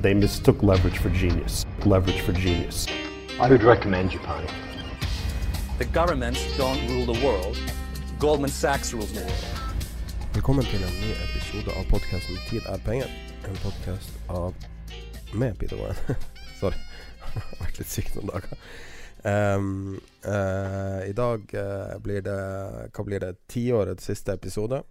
They mistook leverage for genius. Leverage for genius. I would recommend Japan. The governments don't rule the world. Goldman Sachs rules the world. Velkommen til en ny episode av podkasten 'Tid er penger'. En podkast av med Peter Warren. Sorry. Jeg har vært litt syk noen dager. Ehm, eh, I dag eh, blir det Hva blir det? Tiårets siste episode.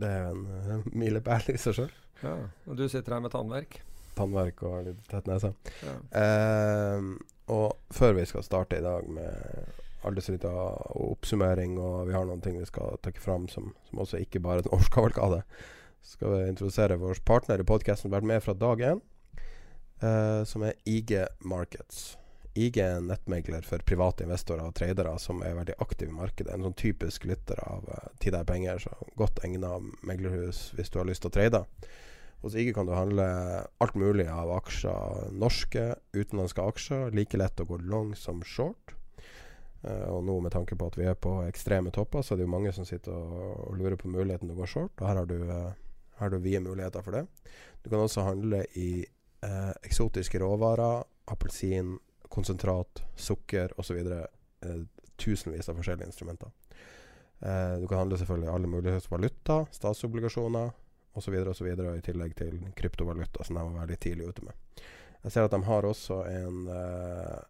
Det er en uh, milepæl i seg sjøl. Ja, og du sitter her med tannverk. Tannverk og litt tett nese. Ja. Uh, og før vi skal starte i dag med aldersrytta og oppsummering, og vi har noen ting vi skal trekke fram som, som også ikke bare er en årskavalkade, skal vi introdusere vår partner i podkasten har vært med fra dag én, uh, som er IG Markets. IG er en nettmegler for private investorer og tradere som er veldig aktive i markedet. En sånn typisk lytter av uh, Tid er penger, så godt egnet meglerhus hvis du har lyst til å trade. Hos IG kan du handle alt mulig av aksjer. Norske, utenlandske aksjer. Like lett å gå long som short. Uh, og nå med tanke på at vi er på ekstreme topper, så er det jo mange som sitter og, og lurer på muligheten til å gå short. Og her har du, uh, her har du vide muligheter for det. Du kan også handle i uh, eksotiske råvarer. Appelsin, konsentrat, sukker osv. Eh, tusenvis av forskjellige instrumenter. Eh, du kan handle selvfølgelig alle mulige valuta, statsobligasjoner osv. osv. I tillegg til kryptovaluta, som de var veldig tidlig ute med. Jeg ser at de har også en eh,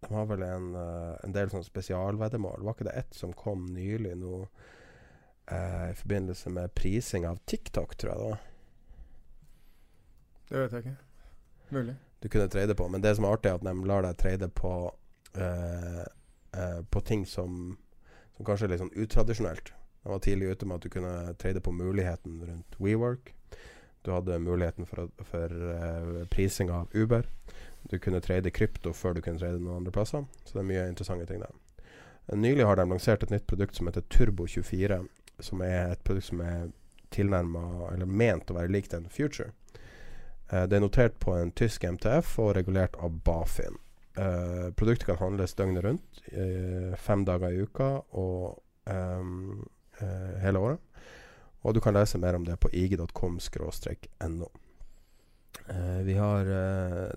De har vel en, eh, en del sånn spesialveddemål. Var ikke det ett som kom nylig nå eh, i forbindelse med prising av TikTok, tror jeg var? Det vet jeg ikke. Mulig. Du kunne trade på. Men det som er artig, er at de lar deg trade på eh, eh, På ting som, som kanskje er litt sånn utradisjonelt. De var tidlig ute med at du kunne trade på muligheten rundt WeWork. Du hadde muligheten for, for eh, prising av Uber. Du kunne trade krypto før du kunne trade noen andre plasser. Så det er mye interessante ting der. Nylig har de lansert et nytt produkt som heter Turbo24. Som er et produkt som er eller ment å være likt en Future. Eh, det er notert på en tysk MTF og regulert av Bafin. Eh, produktet kan handles døgnet rundt, eh, fem dager i uka og ehm, eh, hele året. Og du kan lese mer om det på ig.com-no. Eh, vi har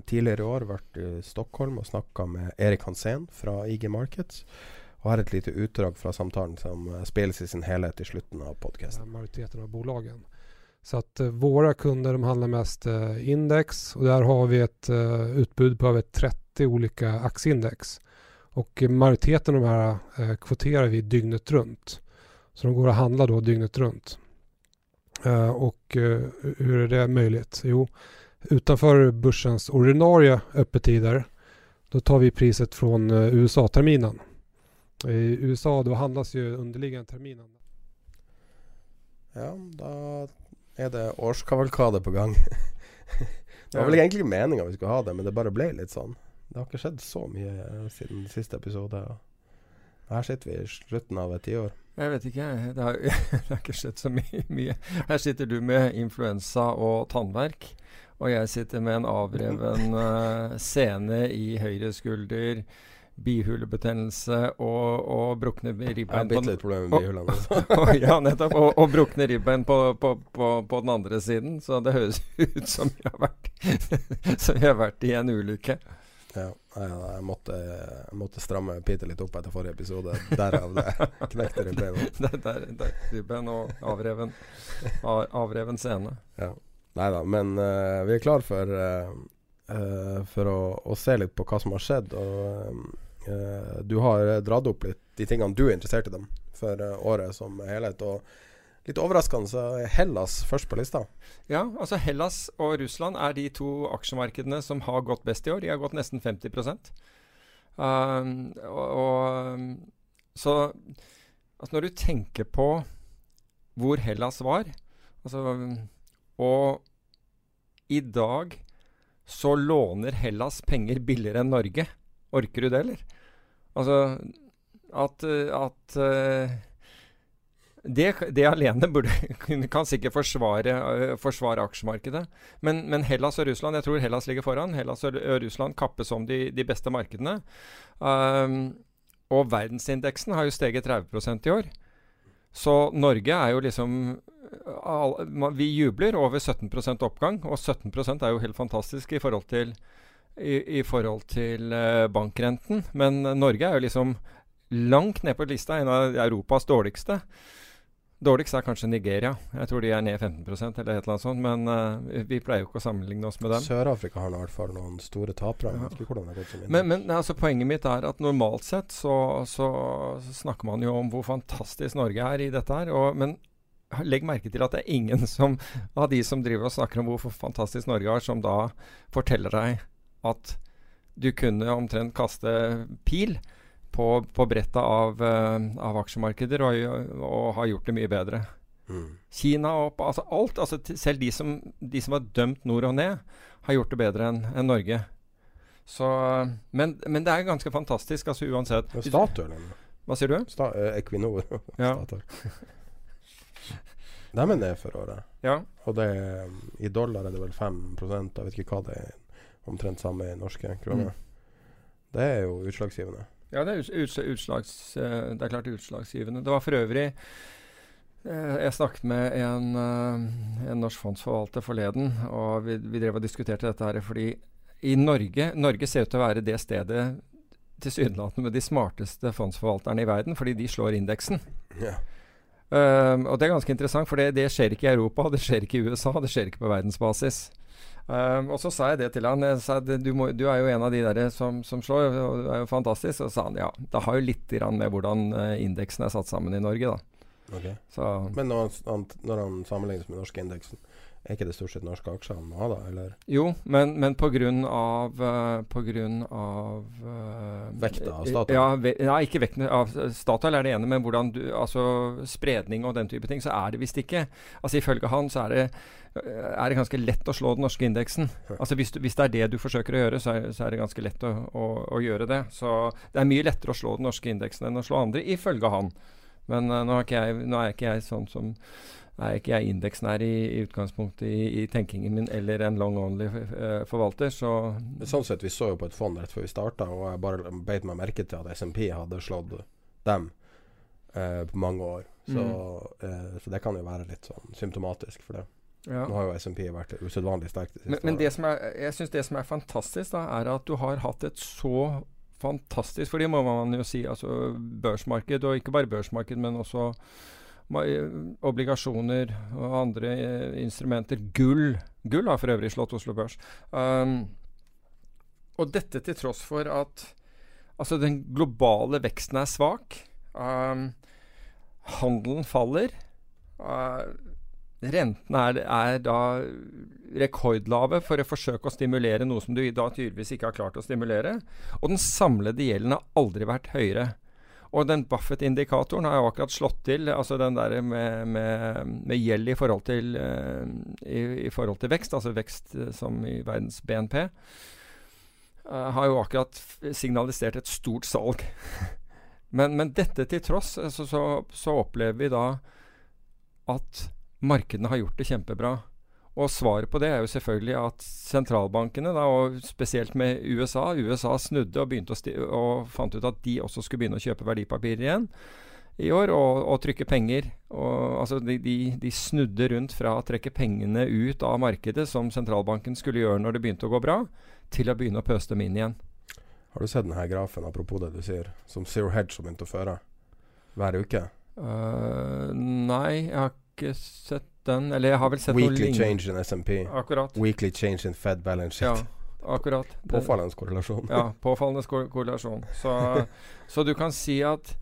tidligere i år vært i Stockholm og snakka med Erik Hansen fra IG Markets. Og har et lite utdrag fra samtalen som spilles i sin helhet i slutten av podkasten. majoriteten av bolagen. Så att eh, våra kunder de handlar mest eh, index och där har vi ett eh, utbud på över 30 olika aktieindex. Och majoriteten av de här eh, kvoterar vi dygnet runt. Så de går att handla då dygnet runt. Eh, och eh, hur är det möjligt? Jo, utanför börsens ordinarie öppettider då tar vi priset från USA-terminen. I USA då handlas ju underliggande terminen. Ja, da er det årskavalkade på gang. det var vel egentlig meninga vi skulle ha det, men det bare ble litt sånn. Det har ikke skjedd så mye eh, siden siste episode. Her sitter vi i slutten av et tiår. Jeg vet ikke. Det har, det har ikke skjedd så mye, mye. Her sitter du med influensa og tannverk. Og jeg sitter med en avreven uh, sene i høyre skulder, bihulebetennelse og, og brukne Jeg har ribbein bitte litt problemer med bihulene. Og, og, ja, nettopp. Og, og brukne ribbein på, på, på, på den andre siden. Så det høres ut som vi har vært, som vi har vært i en ulykke. Ja, jeg, måtte, jeg måtte stramme Peter litt opp etter forrige episode. Derav det. Knekte ribbeina. der, der, der ribbein og avreven, av, avreven scene. Ja. Nei da, men uh, vi er klar for, uh, uh, for å, å, se litt på hva som har skjedd. Og du har dratt opp litt de tingene du er interessert i dem for året som helhet. Og litt overraskende så er Hellas først på lista. Ja, altså Hellas og Russland er de to aksjemarkedene som har gått best i år. De har gått nesten 50 um, og, og, Så altså når du tenker på hvor Hellas var altså og i dag så låner Hellas penger billigere enn Norge. Orker du det, eller? Altså at, at uh, det, det, alene burde, kan sikkert forsvare, uh, forsvare aksjemarkedet. Men, men, Hellas og Russland Jeg tror Hellas ligger foran. Hellas og Russland kappes om de, de beste markedene. Um, og verdensindeksen har jo steget 30% i år. Så Norge er jo liksom vi jubler over 17% oppgang, og 17% er jo helt fantastisk i forhold til, i, i forhold til uh, bankrenten. Men Norge er jo liksom langt ned på lista, en av Europas dårligste. Dårligst er kanskje Nigeria. Jeg tror de er ned 15% eller et eller annet sånt. Men uh, vi pleier jo ikke å sammenligne oss med dem. Sør-Afrika har i hvert fall noen store tapere. Ja. Men, men altså, poenget mitt er at normalt sett så, så, snakker man jo om hvor fantastisk Norge er i dette her. Og, men legg merke til at det er ingen som, av de som driver og snakker om hvor fantastisk Norge er, som da forteller deg at du kunne omtrent kaste pil på, på brettet av, uh, av aksjemarkeder og, og, har gjort det mye bedre. Mm. Kina opp altså alt. Altså selv de som, de som har dømt nord og ned, har gjort det bedre enn en Norge. Så, men, men, det er ganske fantastisk, altså uansett. Statoil? Hva sier du? Sta uh, Equinor. ja. De er ned for året. Ja. Og det, i dollar er det vel 5 Jeg vet ikke hva det er. Omtrent samme i norske kroner. Mm. Det er jo utslagsgivende. Ja, det er, uts utslags, eh, det er klart utslagsgivende. Det var for øvrig eh, jeg snakket med en, eh, en, norsk fondsforvalter forleden, og vi, vi, drev og diskuterte dette her fordi i Norge Norge ser ut til å være det stedet tilsynelatende med de smarteste fondsforvalterne i verden, fordi de slår indeksen. Yeah. Um, og det er ganske interessant, for det, det, skjer ikke i Europa, det skjer ikke i USA, det skjer ikke på verdensbasis. Um, og så sa jeg det til han. Jeg sa, du, må, du, er jo en av de der som, som, slår, og du er jo fantastisk. Og så sa han ja, det har jo litt med hvordan uh, indeksen er satt sammen i Norge, da. Okay. Men når han, når han sammenlignes med norske indeksen, er ikke det stort sett norske aksjer han må ha, da? Eller? Jo, men, men på grunn av uh, På grunn av uh, Vekta av Statoil? Ja, ve nei, ikke vekten av Statoil er det ene, men hvordan du Altså spredning og den type ting, så er det visst ikke. Altså Ifølge han så er det, er det ganske lett å slå den norske indeksen. Altså hvis, du, hvis, det er det du forsøker å gjøre, så er, så er det ganske lett å, å, å, gjøre det. Så det er mye lettere å slå den norske indeksen enn å slå andre, ifølge han. Men uh, nå, er jeg, nå, er ikke jeg sånn som er ikke jeg indeksnær i, i utgangspunktet i, i, tenkingen min, eller en long only uh, forvalter, så Sånn sett, vi så jo på et fond rett før vi starta, og jeg bare beit meg merke til at SMP hadde slått dem uh, på mange år. Så, mm. så, det kan jo være litt sånn symptomatisk for det. Ja. Nå har jo SMP vært usedvanlig sterk det siste Men, men det som er, jeg syns det som er fantastisk, da, er at du har hatt et så fantastisk For det må man jo si, altså børsmarked, og ikke bare børsmarked, men også obligasjoner og andre eh, instrumenter. Gull. Gull har for øvrig slått Oslo Børs. Um, og dette til tross for at altså den globale veksten er svak. Um, handelen faller. Uh, rentene er, er, da rekordlave for å forsøke å stimulere noe som du da tydeligvis ikke har klart å stimulere. Og den samlede gjelden har aldri vært høyere. Og den Buffett-indikatoren har jo akkurat slått til. altså Den der med, med, med gjeld i forhold, til, uh, i, i, forhold til vekst, altså vekst uh, som i verdens BNP, uh, eh, har jo akkurat signalisert et stort salg. men, men, dette til tross, altså, så, så opplever vi da at markedene har gjort det kjempebra. Og svaret på det er jo selvfølgelig at sentralbankene, da, og spesielt med USA USA snudde og, og, fant ut at de også skulle begynne å kjøpe verdipapirer igjen i år og, og trykke penger. Og, altså de, de, de, snudde rundt fra å trekke pengene ut av markedet, som sentralbanken skulle gjøre når det begynte å gå bra, til å begynne å pøse dem inn igjen. Har du sett denne grafen, apropos det du sier, som Zero Hedge har begynt å føre hver uke? Uh, nei, jeg har ikke sett den. Eller jeg har vel sett noe Weekly lignende. change in SMP. Akkurat. Weekly change in Fed balance sheet. Ja, akkurat. Påfallende korrelasjon. Ja, påfallende korrelasjon. Så, så du kan si at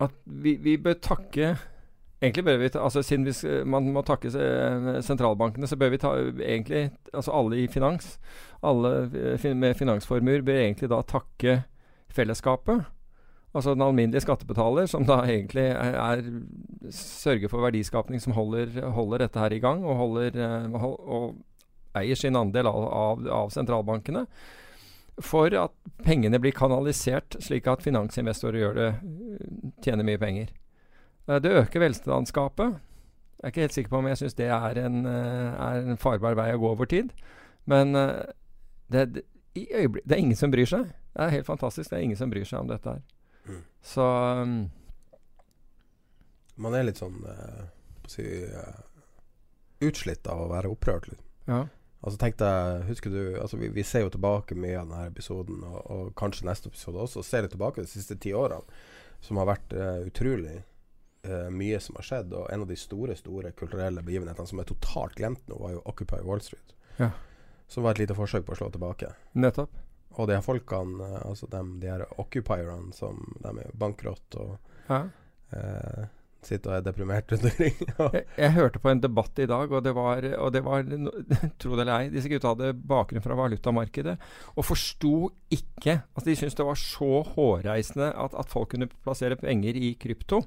At vi, vi bør takke Egentlig bør vi altså Siden vi, man må takke sentralbankene, så bør vi ta egentlig Altså alle i finans, alle eh, fin- med finansformuer, bør egentlig da takke fellesskapet. Altså den alminnelige skattebetaler, som da egentlig er, er sørger for verdiskapning som holder, holder dette her i gang, og, holder, eh, og eier sin andel av, av, av sentralbankene. For at pengene blir kanalisert slik at finansinvestorer gjør det, tjener mye penger. Eh, Det øker velstandsgapet. Jeg er ikke helt sikker på om jeg syns det er en, eh, er en farbar vei å gå over tid. Men det, det, det er ingen som bryr seg. Det er helt fantastisk. Det er ingen som bryr seg om dette her. Mm. Så um, Man er litt sånn eh, si, eh, utslitt av å være opprørt. Litt. ja. Altså tenk deg, husker du altså vi, vi ser jo tilbake mye av denne episoden, og, og kanskje neste episode også, og ser litt tilbake de siste ti årene, som har vært uh, utrolig uh, mye som har skjedd. Og en av de store store kulturelle begivenhetene som er totalt glemt nå, var jo Occupy Wall Street. Ja. Som var et lite forsøk på å slå tilbake. Nettopp. Og de her folkene, eh, altså de, de her occupierne som de er bankrott og Ja. eh, sitter og er deprimert rundt omkring. Jeg, jeg hørte på en debatt i dag, og det var, og det var Tro det eller ei, disse gutta hadde bakgrunn fra valutamarkedet og forsto ikke Altså, de syntes det var så hårreisende at, at folk kunne plassere penger i krypto.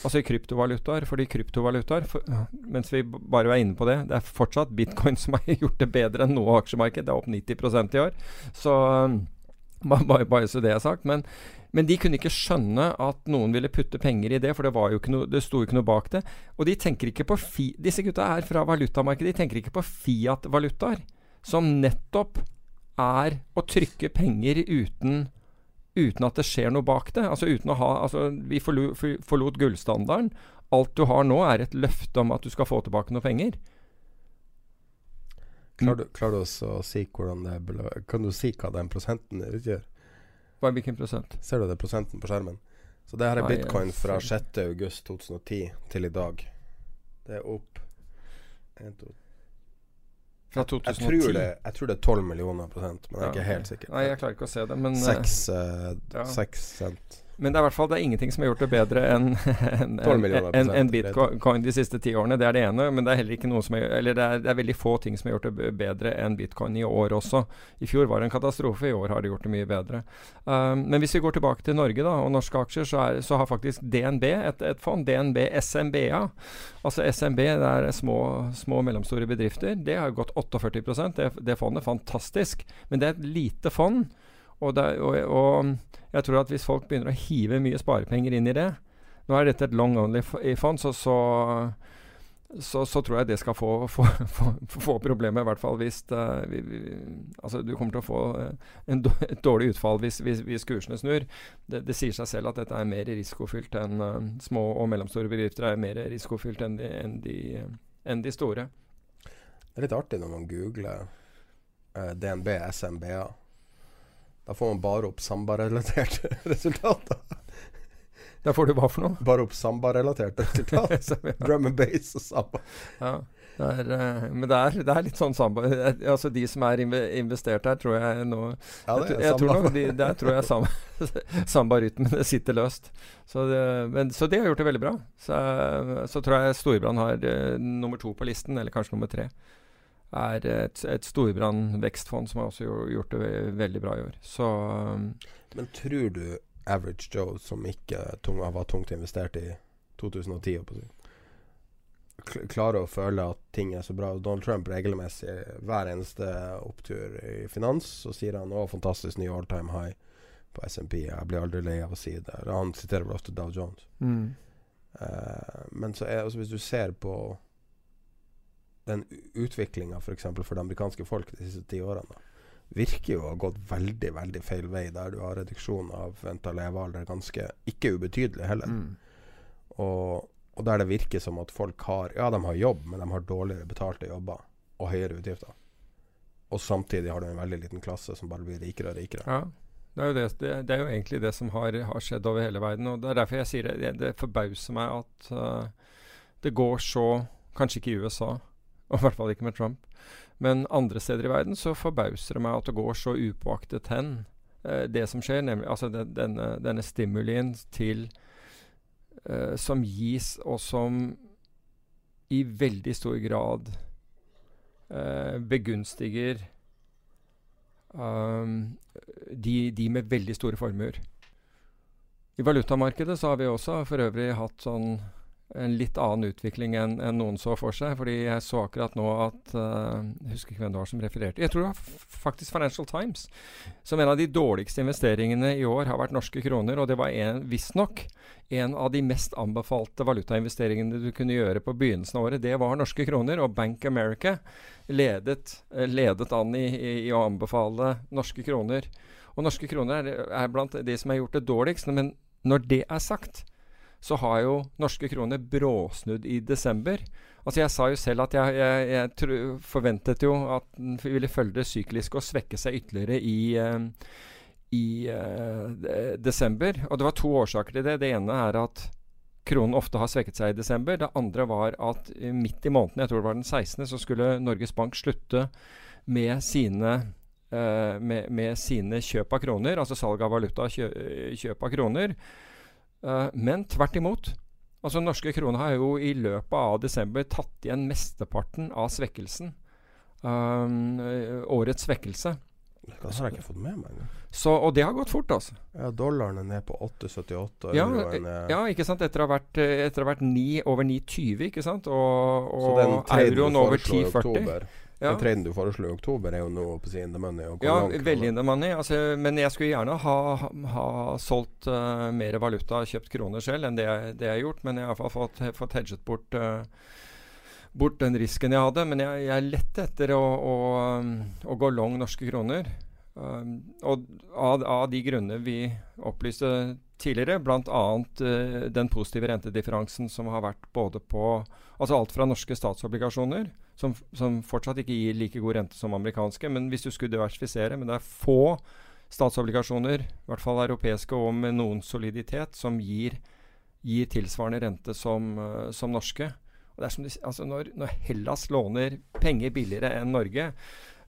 Altså i kryptovalutaer. Fordi kryptovalutaer, for, mens vi bare var inne på det, det er fortsatt bitcoin som har gjort det bedre enn noe aksjemarked. Det er opp 90% i år. Så um, bare, bare så det er sagt. Men, men de kunne ikke skjønne at noen ville putte penger i det, for det, var jo ikke noe, det sto jo ikke noe bak det. Og de tenker ikke på fi, Disse gutta er fra valutamarkedet. De tenker ikke på Fiat-valutaer, som nettopp er å trykke penger uten Uten at det skjer noe bak det. Altså uten å ha altså Vi forlo, for- forlot gullstandarden. Alt du har nå, er et løfte om at du skal få tilbake noe penger. Klarer du, klar du også å si hvordan det er Kan du si hva den prosenten utgjør? Hva, hvilken prosent? Ser du det prosenten på skjermen? Så det her er bitcoin fra ser 6. august 2010 til i dag. Det er opp en, to, Fra jeg, tror det, jeg tror det er 12 millioner prosent, men jeg er Ja, ikke helt sikker. Nei, jeg klarer ikke å se det, men eh, Seks, eh, ja. 6 cent. Men det er i hvert fall det er ingenting som har gjort det bedre enn en, 12 en, en, bitcoin de siste ti årene. Det er det ene. Men det er heller ikke noe som er, eller det er, det er veldig få ting som har gjort det bedre enn bitcoin i år også. I fjor var det en katastrofe, i år har det gjort det mye bedre. Um, men hvis vi går tilbake til Norge da, og norske aksjer, så, er, så har faktisk DNB et, et fond. DNB SMBA. Altså SMB, det er små, små og mellomstore bedrifter. Det har gått 48 det, det fondet. Fantastisk. Men det er et lite fond. Og, det, og, og jeg tror at hvis folk begynner å hive mye sparepenger inn i det Nå er dette et long only-fond, så, så, så, så tror jeg det skal få, få, få, få problemer, i hvert fall hvis eh, vi, vi, Altså, du kommer til å få en, et dårlig utfall hvis, hvis, hvis kursene snur. Det, det sier seg selv at dette er mer risikofylt enn uh, små og mellomstore bedrifter er mer risikofylt enn de, enn de, enn de store. Det er litt artig når man googler DNB SMBA. Da får man bare opp Samba-relaterte resultater. Da får du hva for noe? Bare opp Samba-relaterte resultater. Ja. Drum and bass og Samba. Ja, det er, eh, men det er, det er litt sånn samba eh, Altså De som er investert her, tror jeg nå Ja, det er jeg tror Samba. nok de, Der tror jeg samba, sambarytmen sitter løst. Så det, men, så det har gjort det veldig bra. Så, så tror jeg Storbrann har eh, nummer to på listen, eller kanskje nummer tre. Er et, et Storbrann vekstfond som har også gjort, det veldig bra i år. Så um, Men tror du average Joe, som ikke tung, var tungt investert i 2010, holdt på å si, kl- klarer å føle at ting er så bra? Donald Trump regelmessig hver eneste opptur i finans, så sier han 'Å, fantastisk ny all time high' på SMP. Jeg blir aldri lei av å si det. Han siterer vel ofte Dow Jones. mm. Uh, men så er, altså, hvis du ser på den utviklinga f.eks. For, for det amerikanske folk de siste ti årene, virker jo å ha gått veldig veldig feil vei, der du har reduksjon av venta levealder ganske ikke ubetydelig heller. Mm. Og, og der det virker som at folk har Ja, de har jobb, men de har dårligere betalte jobber og høyere utgifter. og samtidig har du en veldig liten klasse som bare blir rikere og rikere. Ja. Det er, det, det, det er jo egentlig det som har, har, skjedd over hele verden. og Det er derfor jeg sier det. Det, det forbauser meg at uh, det går så Kanskje ikke i USA, og i hvert fall ikke med Trump. Men andre steder i verden så forbauser det meg at det går så upåaktet hen. eh, det som skjer, nemlig altså den, denne, denne stimulien til eh, Som gis, og som i veldig stor grad begunstiger um, de, de, med veldig store formuer. I valutamarkedet så har vi også for øvrig hatt sånn en litt annen utvikling enn en noen så for seg. fordi jeg så akkurat nå at uh, Jeg husker ikke hvem det var som refererte. Jeg tror det var faktisk Financial Times. Som en av de dårligste investeringene i år har vært norske kroner. Og det var visstnok en av de mest anbefalte valutainvesteringene du kunne gjøre på begynnelsen av året. Det var norske kroner. Og Bank America ledet, uh, ledet an i, i, i, å anbefale norske kroner. Og norske kroner er, er blant de som har gjort det dårligst. Men når det er sagt, så har jo norske kroner bråsnudd i desember. Altså Jeg sa jo selv at jeg, jeg, jeg tro, forventet jo at den ville følge det sykliske og svekke seg ytterligere i, uh, i uh, desember. Og det var to årsaker til det. Det ene er at kronen ofte har svekket seg i desember. Det andre var at uh, midt i måneden, jeg tror det var den 16., så skulle Norges Bank slutte med sine med, med, sine kjøp av kroner, altså salg av valuta, kjø, kjøp av kroner. Uh, men tvert imot. Altså Norske kroner har jo i løpet av desember tatt igjen mesteparten av svekkelsen. Um, årets svekkelse. Det har jeg ikke fått med meg. Så, og det har gått fort, altså. Ja, Dollaren er ned på 8,78. Ja, ja, ikke sant. Etter å ha vært, etter å ha vært 9, over 9,20, ikke sant. Og, og euroen over 10,40. Ja. Den trenden du foreslo i oktober, er jo nå på in the money. ja, veldig in the money. Altså, men jeg skulle gjerne ha, ha solgt uh, mer valuta, kjøpt kroner selv, enn det, det jeg har gjort. Men jeg har iallfall fått, fått hedget bort, uh, bort den risken jeg hadde. Men jeg, jeg lette etter å, å, å, gå long norske kroner. Um, og av, av, de grunner vi opplyste tidligere, bl.a. Uh, den positive rentedifferansen som har vært både på Altså alt fra norske statsobligasjoner som, som, fortsatt ikke gir like god rente som amerikanske. Men hvis du skulle diversifisere Men det er få statsobligasjoner, i hvert fall europeiske og med noen soliditet, som gir, gir tilsvarende rente som, uh, som norske. Og det er som de, altså når, når, Hellas låner penger billigere enn Norge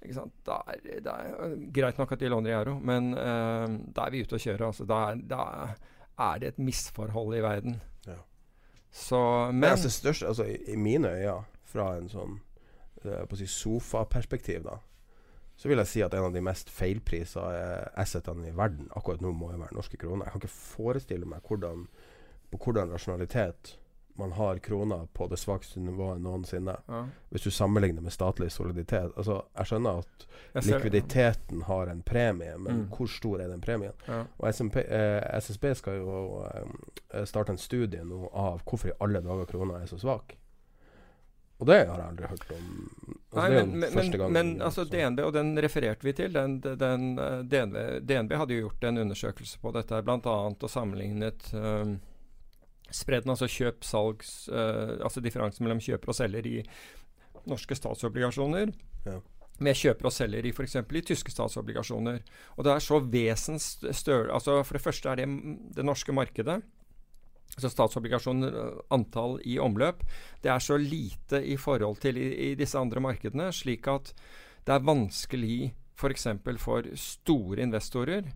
da er, det er greit nok at de låner i euro, men uh, da er vi ute å kjøre. Altså, da, da, er, det et misforhold i verden. Ja. Så, men det er altså største, altså, i, mine øyne, fra en sånn Eh, på å si sofaperspektiv, da, så vil jeg si at en av de mest feilprisa assetene i verden akkurat nå må jo være norske kroner. Jeg kan ikke forestille meg hvordan, på hvordan rasjonalitet man har kroner på det svakeste nivået noensinne. Ja. Hvis du sammenligner med statlig soliditet. Altså, jeg skjønner at likviditeten har en premie, men mm. hvor stor er den premien? Ja. Og SMP, eh, SSB skal jo eh, starte en studie nå av hvorfor i alle dager krona er så svak. Og det har jeg aldri hørt om. Altså, Nei, men, men, men altså, DNB, og den refererte vi til, den, den, eh, DNB, DNB, hadde jo gjort en undersøkelse på dette, bl.a. og sammenlignet um, spredden, altså kjøp-salgs uh, Altså differansen mellom kjøper og selger i norske statsobligasjoner. Ja. Med kjøper og selger i f.eks. i tyske statsobligasjoner. Og det er så vesens større altså For det første er det det norske markedet altså statsobligasjoner, eh, antall i omløp, det er så lite i forhold til i, i disse andre markedene, slik at det er vanskelig f.eks. For, for store investorer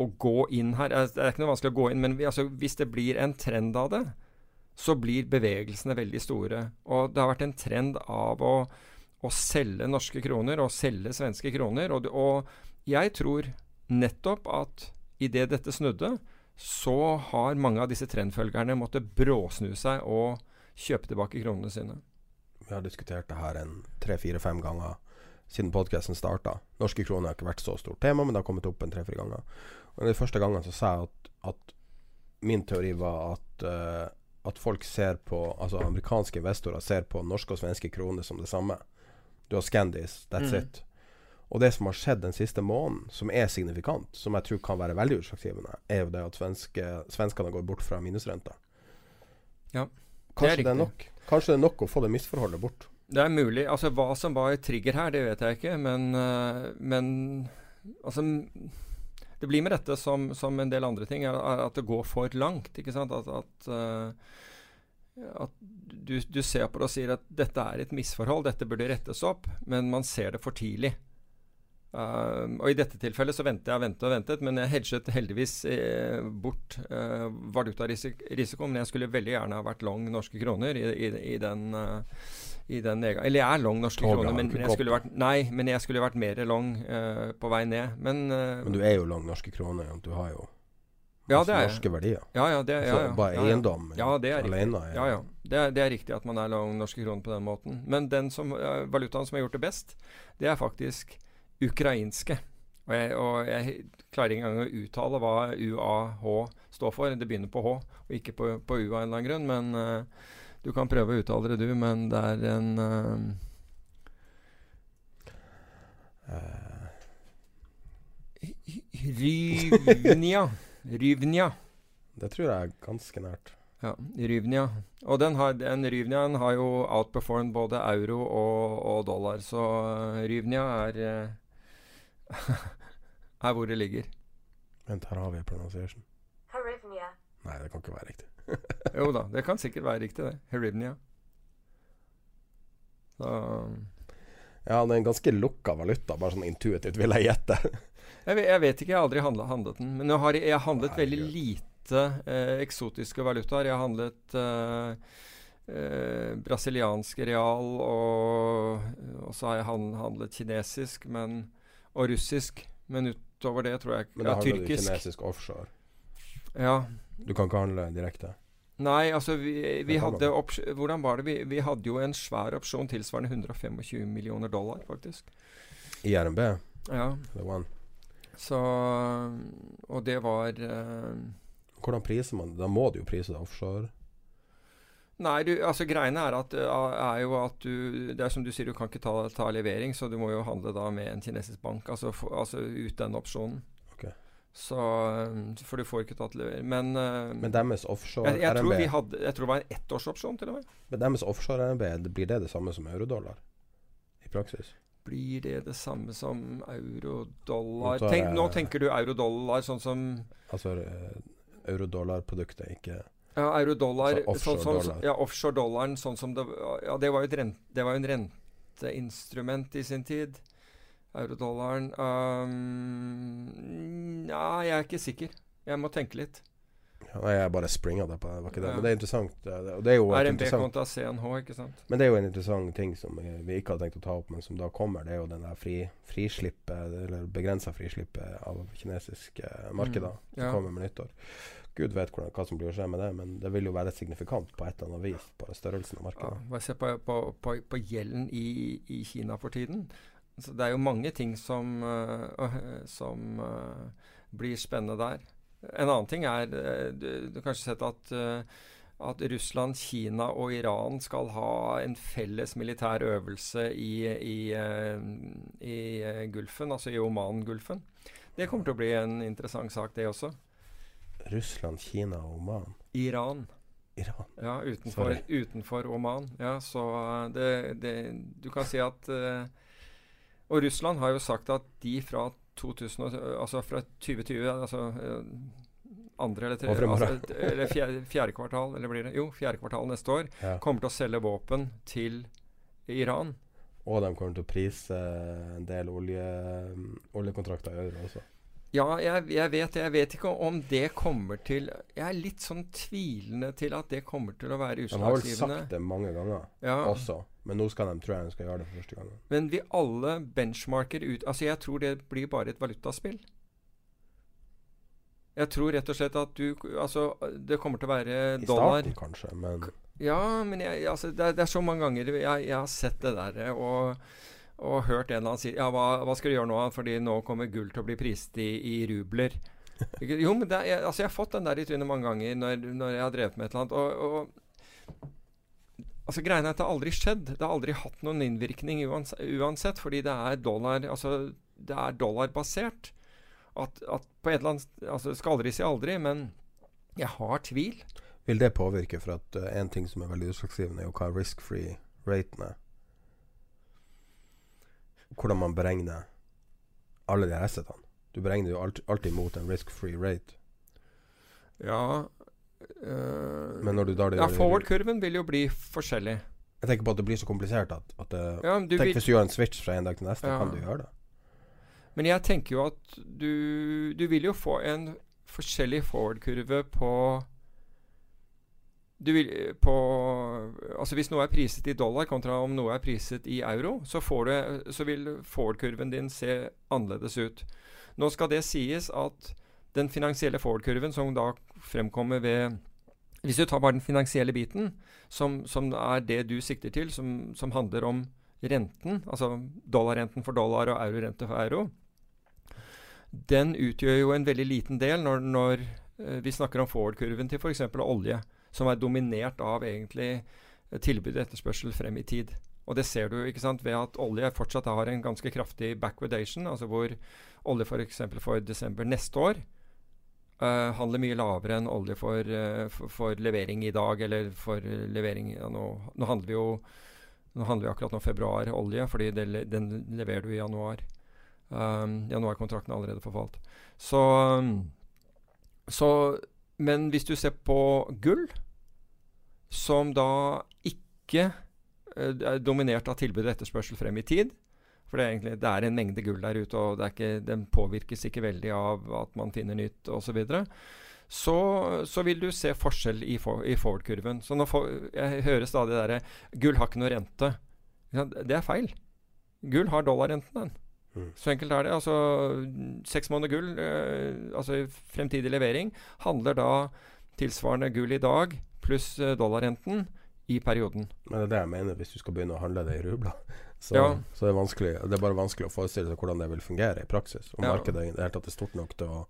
å gå inn her. Det er ikke noe vanskelig å gå inn, men vi, altså, hvis det blir en trend av det, så blir bevegelsene veldig store. Og det har vært en trend av å, å selge norske kroner og selge svenske kroner. Og, og jeg tror nettopp at idet dette snudde, så har mange av disse trendfølgerne måttet bråsnu seg og kjøpe tilbake kronene sine. Vi har diskutert det her en tre-fire-fem ganger siden podkasten starta. Norske kroner har ikke vært så stort tema, men det har kommet opp en tre-fire ganger. Og De første gangene så sa jeg at, at min teori var at, uh, at folk ser på Altså amerikanske investorer ser på norske og svenske kroner som det samme. Du har Scandis, that's mm. it. Og det som har skjedd den siste måneden, som er signifikant, som jeg tror kan være veldig utslagsgivende, er jo det at svenske, svenskene går bort fra minusrenta. Ja, Kanskje det er, det er nok Kanskje det er nok å få det misforholdet bort. Det er mulig. Altså Hva som var trigger her, det vet jeg ikke. Men, uh, men altså Det blir med dette som, som en del andre ting, er, at det går for langt. ikke sant? At, at, uh, at du, du, ser på det og sier at dette er et misforhold, dette burde rettes opp, men man ser det for tidlig. Uh, og I dette tilfellet så ventet jeg ventet og ventet, men jeg hedget heldigvis eh, bort uh, valutarisiko. Men jeg skulle veldig gjerne ha vært long norske kroner i, i, i den, uh, i den Eller jeg er long norske Toga, kroner, men, men, jeg skulle vært, nei, men jeg skulle vært mer long uh, på vei ned. Men, men du er jo long norske kroner. Du har jo ja, det er, norske verdier. Ja, ja, det, ja, ja, bare eiendom ja, det er alene er, ja, ja. Det er, det er, riktig at man er long norske kroner på den måten. Men den som, valutaen som har gjort det best, det er faktisk ukrainske. Og jeg, og jeg, klarer ikke engang å uttale hva UAH står for. Det begynner på H og ikke på, på U av en eller annen grunn. Men uh, du kan prøve å uttale det, du. Men det er en uh, uh, Ryvnia. Ryvnia. Det tror jeg er ganske nært. Ja, Ryvnia. Og den, har, den Ryvniaen har jo outperformed både euro og, og dollar, så Ryvnia er er hvor det ligger. Vent, her har vi pronunciation. Herivnia. Nei, det kan ikke være riktig. jo da, det kan sikkert være riktig, det. Herivnia. Så Ja, det er en ganske lukka valuta, bare sånn intuitivt, vil jeg gjette. jeg, vet, jeg, vet ikke, jeg har aldri handlet, handlet den. Men har jeg, har handlet Nei, veldig lite eh, eksotiske valutaer. Jeg har handlet eh, eh, brasiliansk real, og, og så har jeg handlet kinesisk, men og russisk. Men utover det tror jeg Men da ja, handler tyrkisk. du kinesisk offshore? Ja. Du kan ikke handle direkte? Nei, altså vi, vi hadde Hvordan var det? Vi, vi, hadde jo en svær opsjon tilsvarende 125 millioner dollar, faktisk. I RNB? Ja. Så Og det var uh, Hvordan priser man det? Da må du jo prise det offshore? Nei, du, altså greiene er, at, er, jo at du Det er som du sier, du kan ikke ta, ta, levering, så du må jo handle da med en kinesisk bank. Altså, for, altså ut den opsjonen. Okay. Så For du får ikke tatt levering. Men, uh, Men deres offshore jeg, jeg RNB tror hadde, Jeg tror det var en ettårsopsjon, til og med. Men deres offshore RNB, blir det det samme som eurodollar i praksis? Blir det det samme som eurodollar Tenk, Nå tenker du eurodollar sånn som Altså eurodollarproduktet, ikke ja, eurodollar. Så offshore, sånn, sånn, ja, offshore. Sånn som det, ja, det var jo rent, det var en renteinstrument i sin tid. Eurodollaren um, Ja, jeg er ikke sikker. Jeg må tenke litt. Ja, nei, jeg bare springer det på det. Var ikke det. Ja. Men det er interessant. Det, er jo RMB kontra CNH, ikke sant. Men det er jo en interessant ting som vi ikke hadde tenkt å ta opp, men som da kommer. Det er jo den der fri, frislippet, eller begrensa frislippet av kinesiske markeder mm. som kommer med nyttår. Gud vet hvordan, hva som blir å skje med det, men det vil jo være signifikant på et eller annet vis på størrelsen av markedet. Ja, bare se på, på, på, på gjelden i, i, Kina for tiden. Så det er jo mange ting som, øh, som øh, blir spennende der. En annen ting er uh, du, du har kanskje sett at at Russland, Kina og Iran skal ha en felles militær øvelse i, i, i Gulfen, altså i Oman-gulfen. Det kommer til å bli en interessant sak, det også. Russland, Kina og Oman? Iran. Iran. Ja, utenfor, utenfor Oman. Ja, så uh, det, det, Du kan si at uh, Og Russland har jo sagt at de fra 2000, altså fra 2020 altså uh, andre eller, tre, altså, eller fjerde, fjerde, kvartal, eller blir det? Jo, fjerde kvartal neste år, ja. kommer til å selge våpen til Iran. Og de kommer til å prise en del olje, oljekontrakter i euro også. Ja, jeg, jeg, vet Jeg vet ikke om det kommer til Jeg er litt sånn tvilende til at det kommer til å være utslagsgivende. Han har vel sagt det mange ganger ja. også, men nå skal de, tror jeg de skal gjøre det for første gang. Men vi alle benchmarker ut Altså, jeg tror det blir bare et valutaspill. Jeg tror rett og slett at du Altså, det kommer til å være dollar I starten, kanskje, men Ja, men jeg, altså, det, er, det, er, så mange ganger jeg, jeg har sett det der, og og hørt en eller annen si Ja, hva, hva, skal du gjøre nå? Fordi nå kommer gull til å bli prist i, i rubler. jo, men er, jeg, altså jeg har fått den der i trynet mange ganger når, når, jeg har drevet med et eller annet. Og, og altså Greia er at det har aldri skjedd. Det har aldri hatt noen innvirkning uansett fordi det er dollar Altså, det er dollarbasert. At, at på et eller annet Altså, skal aldri si aldri, men jeg har tvil. Vil det påvirke? For at uh, en ting som er veldig utslagsgivende, er jo hva risk-free raten er. Hvordan man beregner alle de assetene. Du beregner jo alt, alltid mot en risk-free rate. Ja øh, Men når du da Ja, forward-kurven vil jo bli forskjellig. Jeg tenker på at det blir så komplisert at, at det, Ja, du Tenk vil- hvis du gjør en switch fra en dag til neste, Ja. kan du gjøre det? Men jeg tenker jo at du, du vil jo få en forskjellig forward-kurve på vil, på, altså Hvis noe er priset i dollar kontra om noe er priset i euro, så, du, så vil forward-kurven din se annerledes ut. Nå skal det sies at den finansielle forward-kurven som da fremkommer ved Hvis du tar bare den finansielle biten, som, som er det du sikter til, som, som handler om renten, altså dollarrenten for dollar og eurorente for euro, den utgjør jo en veldig liten del når, når eh, vi snakker om forward-kurven til f.eks. olje, som er dominert av egentlig eh, tilbud og etterspørsel frem i tid. Og det ser du ikke sant, ved at olje fortsatt har en ganske kraftig backwardation, altså hvor olje f.eks. For, for desember neste år uh, handler mye lavere enn olje for, uh, for, for levering i dag, eller for eh, levering ja, nå, nå handler vi jo nå handler vi akkurat nå februar olje, fordi det, den leverer du i januar. Um, januarkontrakten er allerede forfalt. Så, så Men hvis du ser på gull, som da ikke eh, er dominert av tilbud og etterspørsel frem i tid For det er, egentlig, det er en mengde gull der ute, og ikke, den påvirkes ikke veldig av at man finner nytt osv. Så, så så vil du se forskjell i, for, i forward-kurven. Så nå for, Jeg hører stadig det derre Gull har ikke noe rente. Det er feil. Gull har dollarrenten, den. Mm. Så enkelt er det. Altså Seks måneder gull, eh, altså fremtidig levering, handler da tilsvarende gull i dag pluss eh, dollarrenten i perioden. Men det er det jeg mener, hvis du skal begynne å handle det i rubler. Så, Ja. så det, er det er bare vanskelig å forestille seg hvordan det vil fungere i praksis. Om Ja. markedet i det hele tatt er stort nok til å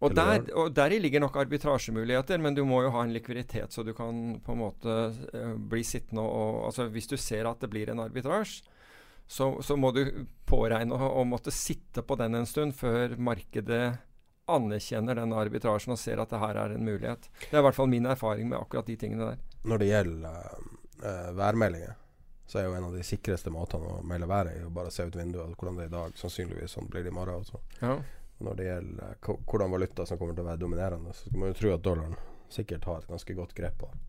Og, der, og deri ligger nok arbitrasjemuligheter, men du må jo ha en likviditet, så du kan på en måte eh, bli sittende og altså Hvis du ser at det blir en arbitrasje, så, så må du påregne å, å måtte sitte på den en stund før markedet anerkjenner den arbitrasjen og ser at det her er en mulighet. Det er i hvert fall min erfaring med akkurat de tingene der. Når det gjelder uh, værmeldinger, så er jo en av de sikreste måtene å melde været i å bare se ut vinduet hvordan det er i dag. Sannsynligvis sånn blir det i morgen også. Ja. Når det gjelder eh, hvordan valuta som kommer til å være dominerende, så skal man jo tro at dollaren sikkert har et ganske godt grep på det.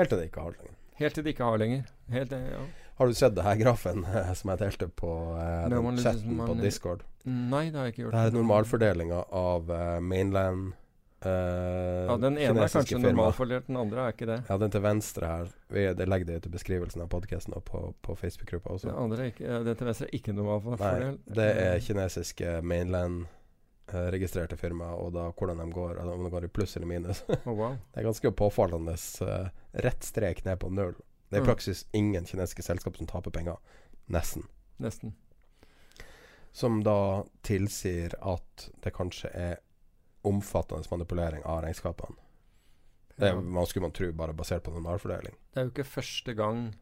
Helt til det ikke har det lenger. Helt til de ikke har lenger. Helt, ja. Har du sett det her grafen eh, som jeg delte på eh, den man chatten chatten på Discord? Nei, det har jeg ikke gjort. Det er normalfordelinga av eh, mainland eh, Ja, Den ene er kanskje firma. normalfordelt, den andre er ikke det. Ja, den til venstre her. Vi, det legger det ut i beskrivelsen av podkasten og på, på Facebook-gruppa også. Den andre er ikke, den til venstre er ikke Nei, det er kinesiske mainland-registrerte firmaer, og da hvordan de går, altså om de går i pluss eller minus. Oh, wow. Det er ganske påfallende eh, rett strek ned på null. Det er i Mm. praksis ingen kinesiske selskap som taper penger. Nesten. Nesten. Som da tilsier at det kanskje er omfattende manipulering av regnskapene. Det er, man skulle man tro bare basert på normalfordeling. Det er jo ikke første gang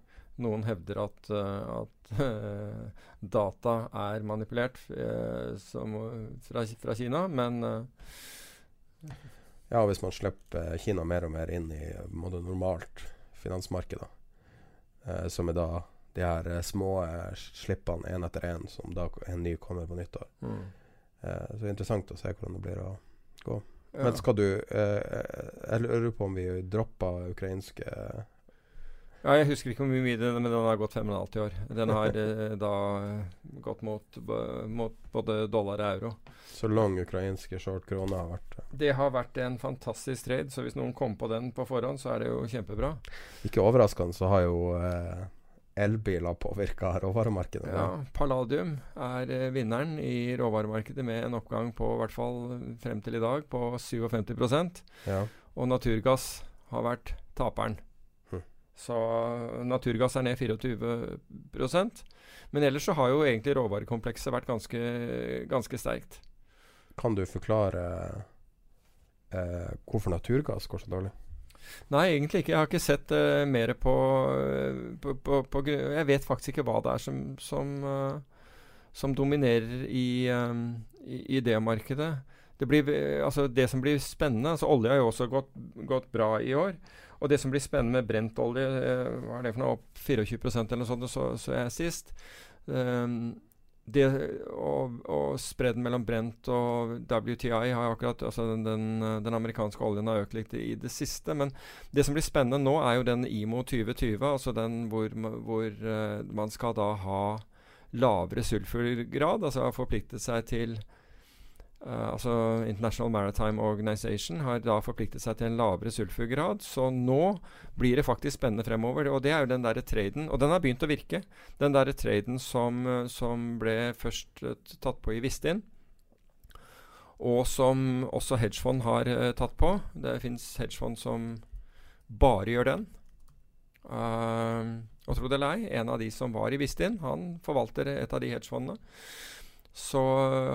noen hevder at, eh, at eh, data er manipulert eh, som, fra, fra Kina, men Ja, hvis man slipper Kina mer og mer inn i måte, normalt finansmarked, som er da de her små slippene én etter én, som da en ny kommer på nyttår. mm. Eh, så det er interessant å se hvordan det blir å gå. ja. Men skal du eh, Jeg lurer på om vi dropper ukrainske ja, Jeg husker ikke hvor mye det men den har gått 5,5 i år. Den har eh, da eh, gått mot, mot både dollar og euro. Så lang ukrainske short krone har vært eh, Det har vært en fantastisk trade, så hvis noen kom på den på forhånd, så er det jo kjempebra. Ikke overraskende så har jo eh, elbiler påvirka råvaremarkedet. Ja, Palladium er eh, vinneren i råvaremarkedet med en oppgang på i hvert fall frem til i dag på 57 Ja. Og naturgass har vært taperen. Så naturgass er ned 24% Men ellers så har jo egentlig råvarekomplekset vært ganske, ganske sterkt. Kan du forklare eh, hvorfor naturgass går så dårlig? Nei, egentlig ikke. Jeg har ikke sett uh, mer på, uh, på, på, på Jeg vet faktisk ikke hva det er som, som, uh, som dominerer i, um, i, i det markedet. Det, blir, altså det som blir spennende altså Olje har jo også gått, gått bra i år. Og det som blir spennende med brentolje, olje, hva er det for noe, opp 24% eller noe sånt, så, så jeg sist. Um, det, og, og spredden mellom Brent og WTI har akkurat altså den, den, den, amerikanske oljen har økt litt i det siste. Men det som blir spennende nå, er jo den IMO 2020, altså den hvor, hvor uh, man skal da ha lavere sulfurgrad, altså har forpliktet seg til Uh, altså International Maritime Organization har da forpliktet seg til en lavere sulfurgrad. Så nå blir det faktisk spennende fremover. Og det er jo den derre traden. Og den har begynt å virke. Den derre traden som, uh, som, ble først uh, tatt på i Vistin. Og som også hedgefond har tatt på. Det fins hedgefond som bare gjør den. og tro det eller ei, en av de som var i Vistin, han forvalter et av de hedgefondene. Så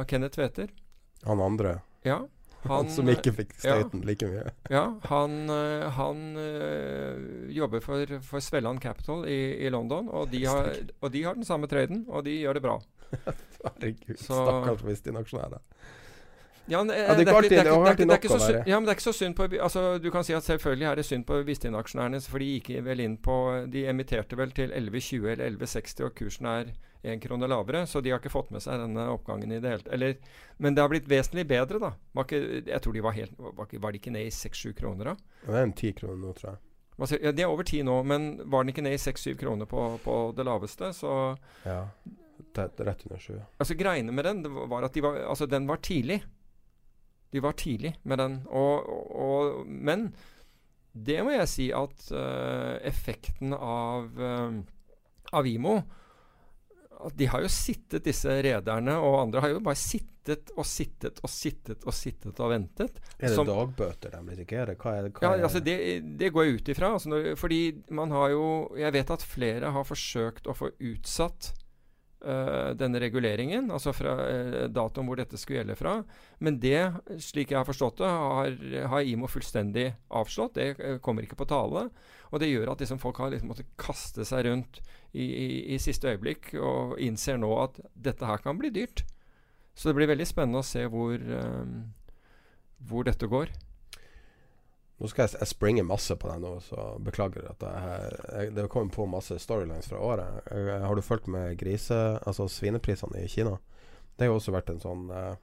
Kenneth Tveter han andre? Ja. Han, han som ikke fikk støyten ja, like mye? ja. Han, eh, han øh, jobber for, for Svelland Capital i, i London, og de, har, og de, har, den samme trøyden, og de gjør det bra. Herregud, stakkars Vistin-aksjonærer. Ja, men, ja, det, er ikke, det, er, det, er ikke så synd, ja, men det er ikke så synd på altså, Du kan si at selvfølgelig er det synd på Vistin-aksjonærene, for de gikk vel inn på De emitterte vel til 11,20 eller 11,60, og kursen er én krone lavere, så de har ikke fått med seg denne oppgangen i det hele tatt. Men det har blitt vesentlig bedre, da. Ikke, jeg tror de var helt Var, var de ikke ned i 6-7 kroner, da? Det er en 10 kroner nå, tror jeg. Ja, De er over 10 nå, men var den ikke ned i 6-7 kroner på, på, det laveste, så Ja. Er rett under 7. Altså Greiene med den var at de var, altså, den var tidlig. De var tidlig med den. Og, og, men det må jeg si at uh, effekten av, uh, av IMO De har jo sittet, disse rederne og andre har jo bare sittet og sittet og sittet og sittet og ventet. Er det som, dagbøter de risikerer? Hva er det? Hva ja, altså det, det, går jeg ut ifra. Altså fordi man har jo Jeg vet at flere har forsøkt å få utsatt denne reguleringen, altså fra uh, datoen hvor dette skulle gjelde fra. Men det, slik jeg har forstått det, har, har IMO fullstendig avslått. Det uh, kommer ikke på tale. Og det gjør at liksom, folk har liksom måttet kaste seg rundt i, i, i, siste øyeblikk og innser nå at dette her kan bli dyrt. Så det blir veldig spennende å se hvor, hvor dette går. Nå skal jeg, jeg springe masse på deg nå, så beklager at jeg, jeg, det kommer på masse storylines fra året. Jeg, har du fulgt med grise... Altså svineprisene i Kina? Det har jo også vært en sånn eh,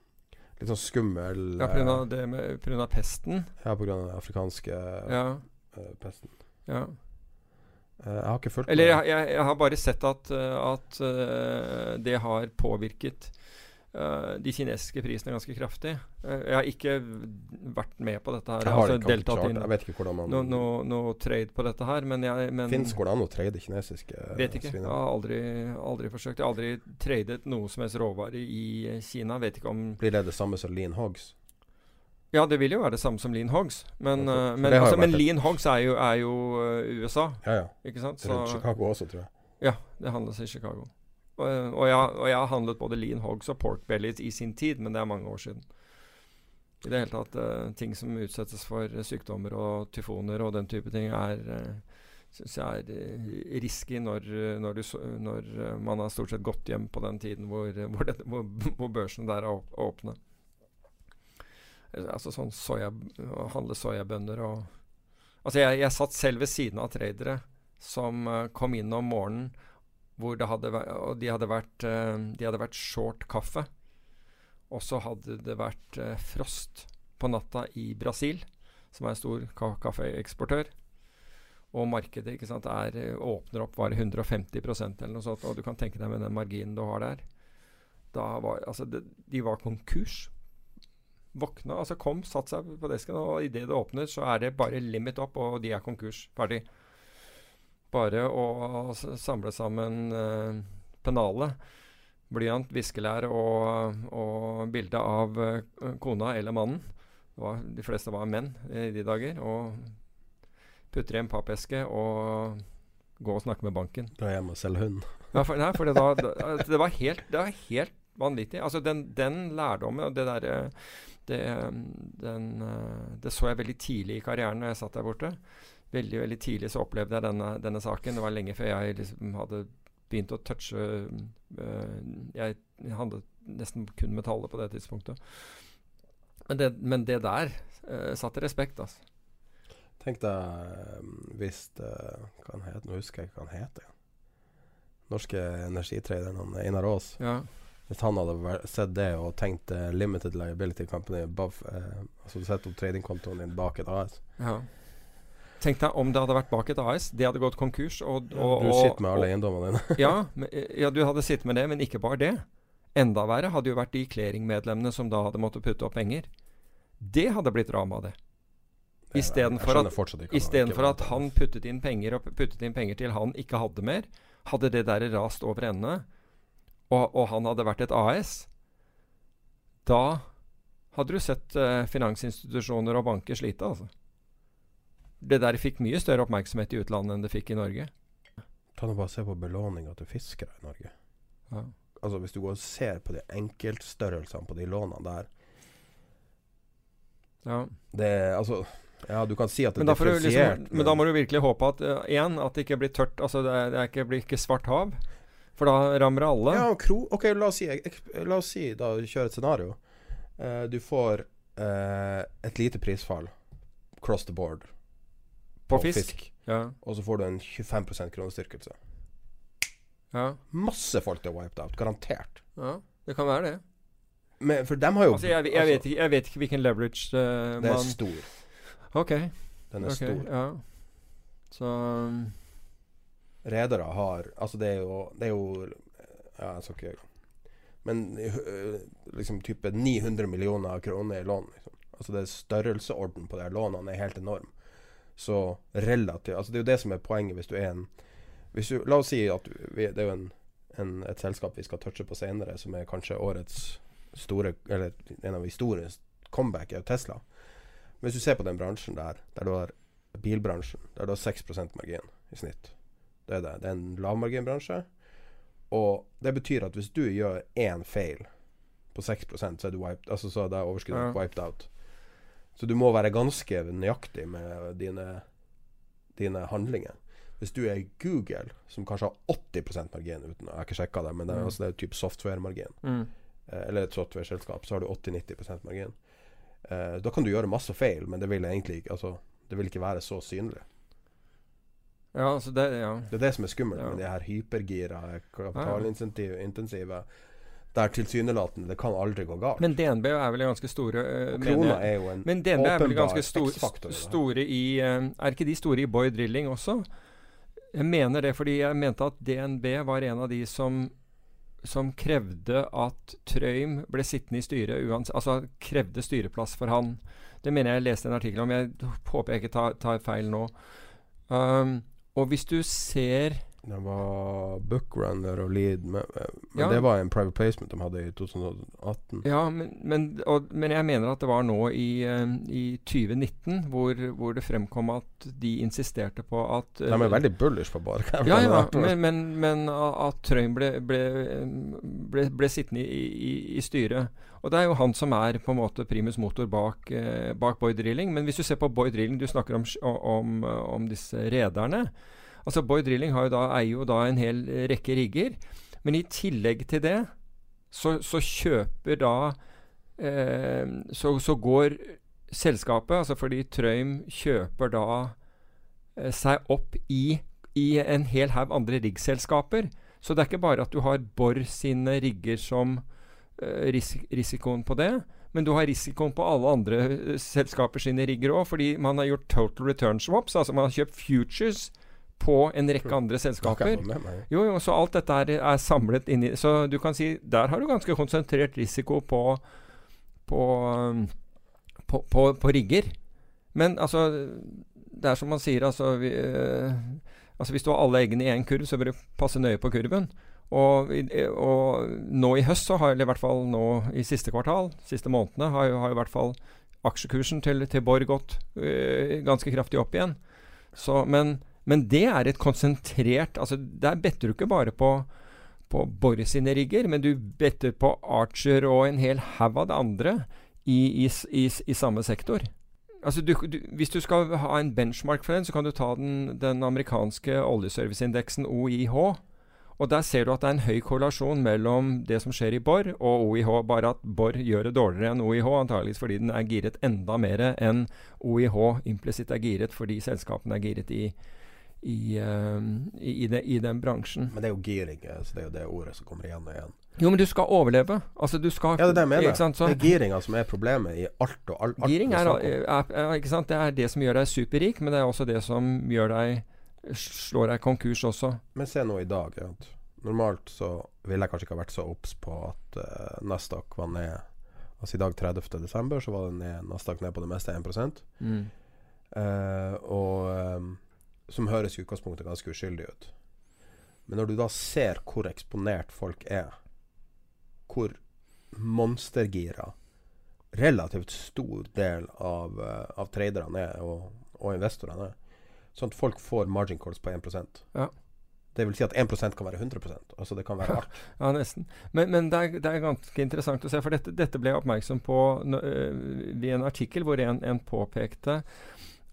litt sånn skummel Ja, pga. Uh, det med pga. pesten? Ja, pga. den afrikanske ja. eh, pesten. Ja. jeg har ikke fulgt Eller med. Jeg, jeg, har bare sett at, at det har påvirket Uh, de kinesiske prisene ganske kraftig. Uh, jeg har ikke vært med på dette her. Jeg, har altså, ikke inn, jeg vet ikke hvordan man Noe no, no trade på dette her. Men jeg men Fins hvordan å trade kinesiske uh, Vet ikke. Sviner? Jeg har aldri, aldri, forsøkt. Jeg har aldri tradet noe som helst råvare i Kina. Vet ikke om Blir det det samme som lean hogs? Ja, det vil jo være det samme som lean hogs. Men, uh, men, altså, men lean hogs er jo, er jo USA. Ja, ja. Ikke sant? Så, Chicago også, tror jeg. Ja, det handles i Chicago. Og, og, jeg, og, jeg, har handlet både lean hogs og pork bellies i sin tid, men det er mange år siden. I det hele tatt, uh, ting som utsettes for sykdommer og tyfoner og den type ting, er uh, synes jeg er risky når, når, du, når man har stort sett gått hjem på den tiden hvor, hvor, det, hvor, hvor børsen der er åpne. Altså sånn soya, å handle soyabønner og Altså, jeg, jeg satt selv ved siden av tradere som kom inn om morgenen hvor det hadde og de hadde vært, uh, de hadde vært short kaffe. Og så hadde det vært uh, frost på natta i Brasil, som er en stor ka kaffeeksportør. Og markedet ikke sant, er, eh, åpner opp bare 150% eller noe sånt. Og du kan tenke deg med den marginen du har der. Var, altså, det, de var konkurs. Våkna, altså kom, satte seg på desken, og idet det åpner, så er det bare limit opp, og de er konkurs. Ferdig bare å samle sammen uh, pennalet, blyant, viskelær og, og bilde av uh, kona eller mannen. Var, de fleste var menn i de dager. Og putter i en pappeske og gå og snakke med banken. Dra hjem og selge hund? Ja, for, nei, for det, da, det, var helt, det var helt vanvittig. Altså den, den lærdommen og det derre det, den, det, så jeg veldig tidlig i karrieren når jeg satt der borte veldig veldig tidlig så opplevde jeg denne, denne saken. Det var lenge før jeg liksom hadde begynt å touche uh, Jeg handlet nesten kun metallet på det tidspunktet. Men det, men det der uh, satte respekt, altså. Tenk deg um, hvis uh, Hva han heter Nå husker jeg ikke hva han heter. norske energitraderen Einar Aas. Ja. Hvis han hadde sett det og tenkt eh, limited liability company above eh, Altså sett opp tradingkontoen din bak et AS ja. Tenk deg om det hadde vært bak et AS. Det hadde gått konkurs. Og, og, Du sitter med alle eiendommene dine. ja, ja, du hadde sittet med det, men ikke bare det. Enda verre hadde jo vært de clearingmedlemmene som da hadde måttet putte opp penger. Det hadde blitt drama, det. Istedenfor at, istedenfor at han puttet inn penger og puttet inn penger til han ikke hadde mer, hadde det der rast over ende, og, og han hadde vært et AS, da hadde du sett eh, finansinstitusjoner og banker slite, altså. Det der fikk mye større oppmerksomhet i utlandet enn det fikk i Norge. Ta nå bare se på belåninga til fiskere i Norge. Ja. Altså Hvis du går og ser på de enkeltstørrelsene på de lånene der Ja. Det altså Ja, du kan si at det Men er differensiert, liksom, men da må du virkelig håpe at én, at det ikke blir tørt. Altså det, er, det er ikke, blir ikke svart hav. For da rammer alle. Ja, kro Ok, la oss si, la oss si da kjøre et scenario. Uh, du får uh, et lite prisfall cross the board På fisk. Ja. og så får du en 25% kronestyrkelse. Ja. Masse folk til wiped out, garantert. ja. Det kan være det. Men, for dem har jo Altså, jeg, jeg, vet ikke, jeg vet ikke hvilken leverage man Det er stor. OK. Den er okay, stor. Ja. Så um, Redere har Altså, det er jo Det er jo Ja, jeg skal ikke Men øh, liksom type 900 millioner kroner i lån. Liksom. Altså det er Størrelseorden på de lånene er helt enorm. Så relativt Altså Det er jo det som er poenget hvis du er en hvis du, La oss si at vi, det er jo en, en, et selskap vi skal touche på senere, som er kanskje årets store Eller en av historiens comeback, er Tesla. Hvis du ser på den bransjen der, der du har bilbransjen, der du har 6% margin i snitt det er det. Det er en lavmarginbransje. Og det betyr at hvis du gjør én feil på 6% så er du wiped, altså så er det overskuddet Ja. wiped out. Så du må være ganske nøyaktig med dine, dine handlinger. Hvis du er Google, som kanskje har 80% margin uten Jeg har ikke sjekka det, men det er, Mm. altså det er type software-margin. mm. Eh, eller et software-selskap, så har du 80-90% margin. Eh, da kan du gjøre masse feil, men det vil egentlig Altså, det vil ikke være så synlig. Ja, altså det Ja. Det er det som er skummelt Ja. med de her hypergira, kapitalintensive Der tilsynelatende det kan aldri gå galt. Men DNB er vel ganske store uh, krona er jo en Men DNB er vel ganske stor, X-faktor i det her. store i uh, Er ikke de store i Boy Drilling også? Jeg mener det fordi jeg mente at DNB var en av de som som krevde at Trøim ble sittende i styret uansett Altså krevde styreplass for han. Det mener jeg jeg leste en artikkel om. Jeg håper jeg ikke tar, tar feil nå. Um, og hvis du ser Det var Bookrunner og Lead Men, men Ja. det var en private placement de hadde i 2018. Ja, men, men, og, men jeg mener at det var nå i, eh, i 2019 hvor, hvor det fremkom at de insisterte på at De er veldig bullish på bare Ja, ja, men, men, men at Trøim ble, ble, ble, ble sittende i, i, i styret. Og det er jo han som er på en måte primus motor bak, eh, bak Boy Drilling. Men hvis du ser på Boy Drilling, du snakker om, om, om disse rederne. Altså Boy Drilling jo da, eier jo da en hel rekke rigger. Men i tillegg til det så, så kjøper da eh, så, så går selskapet, altså fordi Trøim kjøper da eh, seg opp i, i en hel haug andre riggselskaper. Så det er ikke bare at du har Borr sine rigger som eh, ris risikoen på det, men du har risikoen på alle andre eh, selskaper sine rigger òg, fordi man har gjort total return swaps, altså man har kjøpt futures på en rekke andre selskaper. Jo, jo, så alt dette er, er samlet inni Så du kan si der har du ganske konsentrert risiko på på, um, på, på, på rigger. Men altså Det er som man sier, altså, vi, eh, altså Hvis du har alle eggene i én kurv, så bør du passe nøye på kurven. Og, og nå i høst, så har eller i hvert fall nå i siste kvartal, siste månedene, har jo, har i hvert fall aksjekursen til, til Borg gått øh, ganske kraftig opp igjen. Så, men, men det er et konsentrert altså Der better du ikke bare på, på Borr sine rigger, men du better på Archer og en hel haug av det andre i, i, i, i samme sektor. Altså du, du, hvis du skal ha en benchmark for den, så kan du ta den, den amerikanske oljeserviceindeksen OIH. Og der ser du at det er en høy korrelasjon mellom det som skjer i Borr og OIH, bare at Borr gjør det dårligere enn OIH, antageligvis fordi den er giret enda mer enn OIH implisitt er giret fordi selskapene er giret i, i, eh, i, i, det, i den bransjen. Men det er jo giring, så det er jo det ordet som kommer igjen og igjen. Jo, men du skal overleve. Altså, du skal Ja, det er det jeg mener. sant? Så- det er giringa som er problemet i alt og alt. alt Giring er, er, er, ikke sant? Det er det som gjør deg superrik, men det er også det som gjør deg slår deg konkurs også. Men se nå i dag. Ja. Normalt så ville jeg kanskje ikke ha vært så obs på at uh, Nasdaq var ned Altså i dag 30. desember så var det ned, Nasdaq ned på det meste 1 Mm. Uh, og ehm, Som høres i utgangspunktet ganske uskyldig ut. Men når du da ser hvor eksponert folk er, hvor monstergira relativt stor del av, uh, av traderne er, og, og investorene er, sånn at folk får margin calls på 1% Ja. Det vil si at 1% kan være 100% Altså det kan være alt. Ja, nesten. Men, men det, er, det er ganske interessant å se, for dette, dette ble jeg oppmerksom på i øh, en artikkel hvor en, en påpekte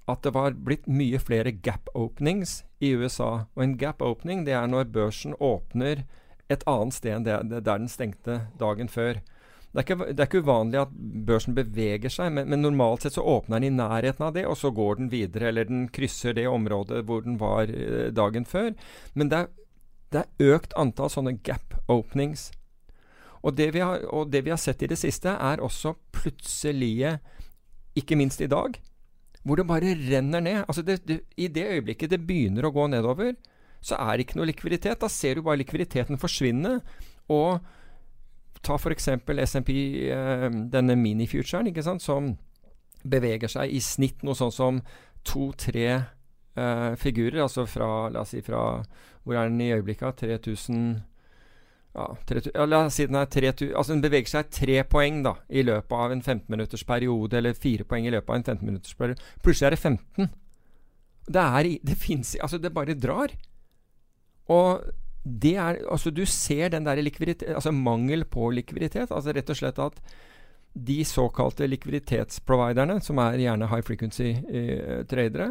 at det var blitt mye flere gap openings i USA. Og en gap opening det er når børsen åpner et annet sted enn det, der den stengte dagen før. Det er, ikke, det er ikke uvanlig at børsen beveger seg, men, men normalt sett så åpner den i nærheten av det, og så går den videre, eller den krysser det området hvor den var øh, dagen før. Men det er, det er økt antall sånne gap openings. Og det, har, og det vi har sett i det siste, er også plutselige, ikke minst i dag, hvor det bare renner ned. Altså det, det, I det øyeblikket det begynner å gå nedover, så er det ikke noe likviditet. Da ser du bare likviditeten forsvinne. Og ta f.eks. SMP, eh, denne minifuturen, som beveger seg i snitt noe sånn som to-tre uh, figurer. Altså fra, la oss si fra Hvor er den i øyeblikket? 3000 ja, tre, La oss si den er tre, Altså den beveger seg tre poeng da i løpet av en 15 minutters periode, eller fire poeng i løpet av en 15 minutters periode. Plutselig er det 15. Det er Det fins Altså, det bare drar. Og det er Altså, du ser den der likviditet Altså mangel på likviditet. Altså rett og slett at de såkalte likviditetsproviderne, som er gjerne high frequency-tradere,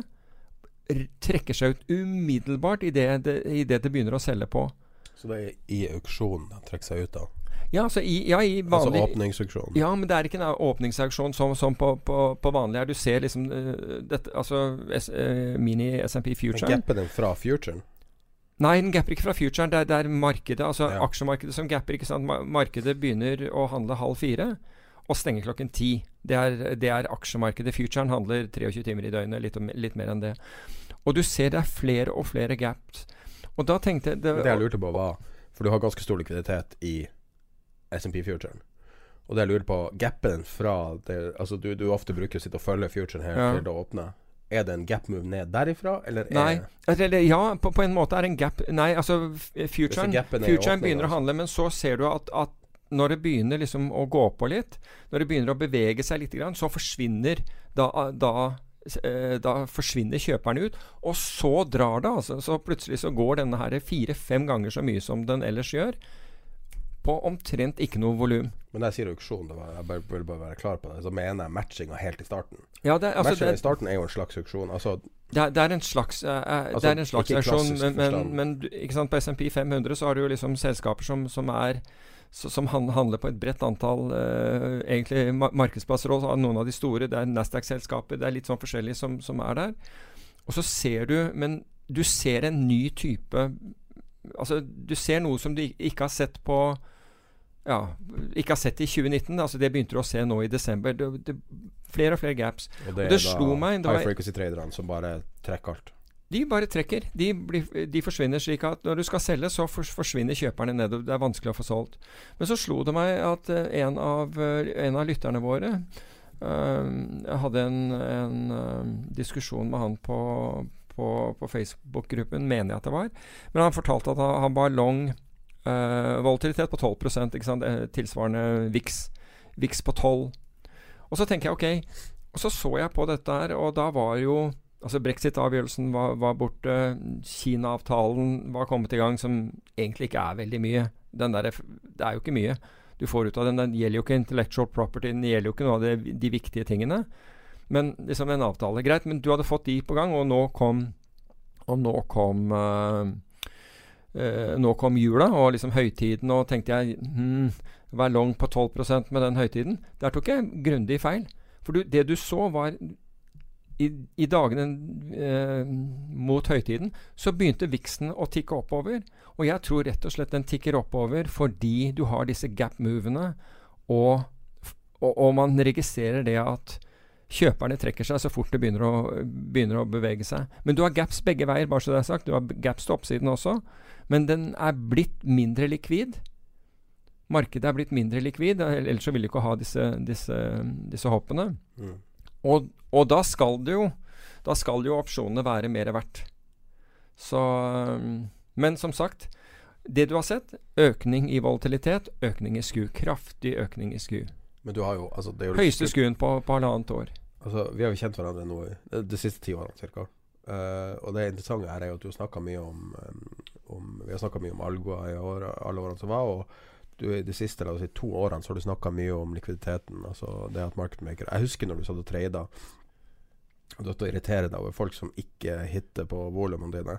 trekker seg ut umiddelbart idet det, i det det begynner å selge på. Så det er i auksjonen de trekker seg ut av. Ja, altså i, ja, i Altså vanlig åpningsauksjonen. Ja, men det er ikke en åpningsauksjon som, som på, på, på vanlig her. Du ser liksom uh, dette, Altså uh, mini SMP Men Future. gapper den fra futuren? Nei, den gapper ikke fra futuren. Det er, det er markedet, altså Ja. aksjemarkedet som gapper. ikke sant? Markedet begynner å handle halv fire og stenger klokken ti. Det er, det er aksjemarkedet. Futuren handler 23 timer i døgnet, litt, litt mer enn det. Og du ser det er flere og flere gaps. Og da tenkte jeg det, det jeg lurte på var For du har ganske stor likviditet i SMP Futuren. Og det jeg lurer på gapen fra det, Altså du, du ofte bruker å sitte og følge futuren her Ja. til det åpner. Er det en gap move ned derifra, eller er Nei. Eller, ja, på, på en måte er det en gap Nei, altså futuren, i futuren begynner begynner å altså. handle, men så ser du at, at når det begynner liksom å gå på litt, når det begynner å bevege seg litt, så forsvinner da, da, eh, da forsvinner kjøperne ut. Og så drar det, altså. Så plutselig så går denne her fire-fem ganger så mye som den ellers gjør. På omtrent ikke noe volum. Men når jeg sier auksjon, det jeg vil bare være klar på det, så mener jeg matchinga helt i starten. Ja, det, altså, Matchinga i starten er jo en slags auksjon. Altså, Det er, det er en slags, eh, eh, Altså, det er en slags auksjon, men, men, men ikke sant, på SMP 500 så har du jo liksom selskaper som, som er så, som han- handler på et bredt antall eh, egentlig ma markedsplasser. Og noen av de store, det er Nasdaq-selskaper, det er litt sånn forskjellig som, som er der. Og så ser du Men du ser en ny type Altså, du ser noe som du ikke har sett på ja, ikke har sett i 2019. Altså Det begynte du å se nå i desember. Det, det, flere og flere gaps. og det, Og det er slo da meg, det high frequency-traderne som bare trekker alt. De bare trekker. De, blir, de forsvinner slik at når du skal selge, så forsvinner kjøperne nedover. Det er vanskelig å få solgt. Men så slo det meg at eh, en, av, eh, en av lytterne våre eh, Jeg hadde en, en eh, diskusjon med han på, på, på Facebook-gruppen, mener jeg at det var. Men han fortalte at han, var long uh, volatilitet på 12 ikke sant? Eh, tilsvarende VIX. VIX på 12. Og så tenker jeg ok. Og så så jeg på dette her, og da var jo Altså Brexit-avgjørelsen var, var borte. Kina-avtalen var kommet i gang, som egentlig ikke er veldig mye. Der, det er jo ikke mye du får ut av den. Den gjelder jo ikke intellectual property, den gjelder jo ikke noe av det, de viktige tingene. Men liksom en avtale. Greit, men du hadde fått de på gang, og nå kom Og nå kom eh, eh, Nå kom jula og liksom høytiden, og tenkte jeg hmm, Vær long på 12% med den høytiden. Der tok jeg grundig feil. For du, det du så, var i, dagene eh, mot høytiden så begynte viksen å tikke oppover. Og jeg tror rett og slett den tikker oppover fordi du har disse gap-movene, og, og, og, man registrerer det at kjøperne trekker seg så fort det begynner å, begynner å, bevege seg. Men du har gaps begge veier, bare så det er sagt. Du har gaps til oppsiden også. Men den er blitt mindre likvid. Markedet er blitt mindre likvid, ellers så vil du ikke ha disse, disse, disse hoppene. Mm. Og, og, da skal det jo Da skal jo opsjonene være mer verdt. Så Men som sagt, det du har sett, økning i volatilitet, økning i SKU. Kraftig økning i SKU. Men du har jo, altså, det er jo Høyeste SKU-en på, på halvannet år. Altså, Vi har jo kjent hverandre nå de, de siste ti årene ca. Uh, eh, og det interessante her er jo at du snakka mye om, um, om Vi har snakka mye om Algoa i år, alle årene som var. og du, de siste la oss si, to årene så har du snakka mye om likviditeten. Altså det at marketmaker Jeg husker når du satt og trada, og du å irritere deg over folk som ikke hitter på volumene dine.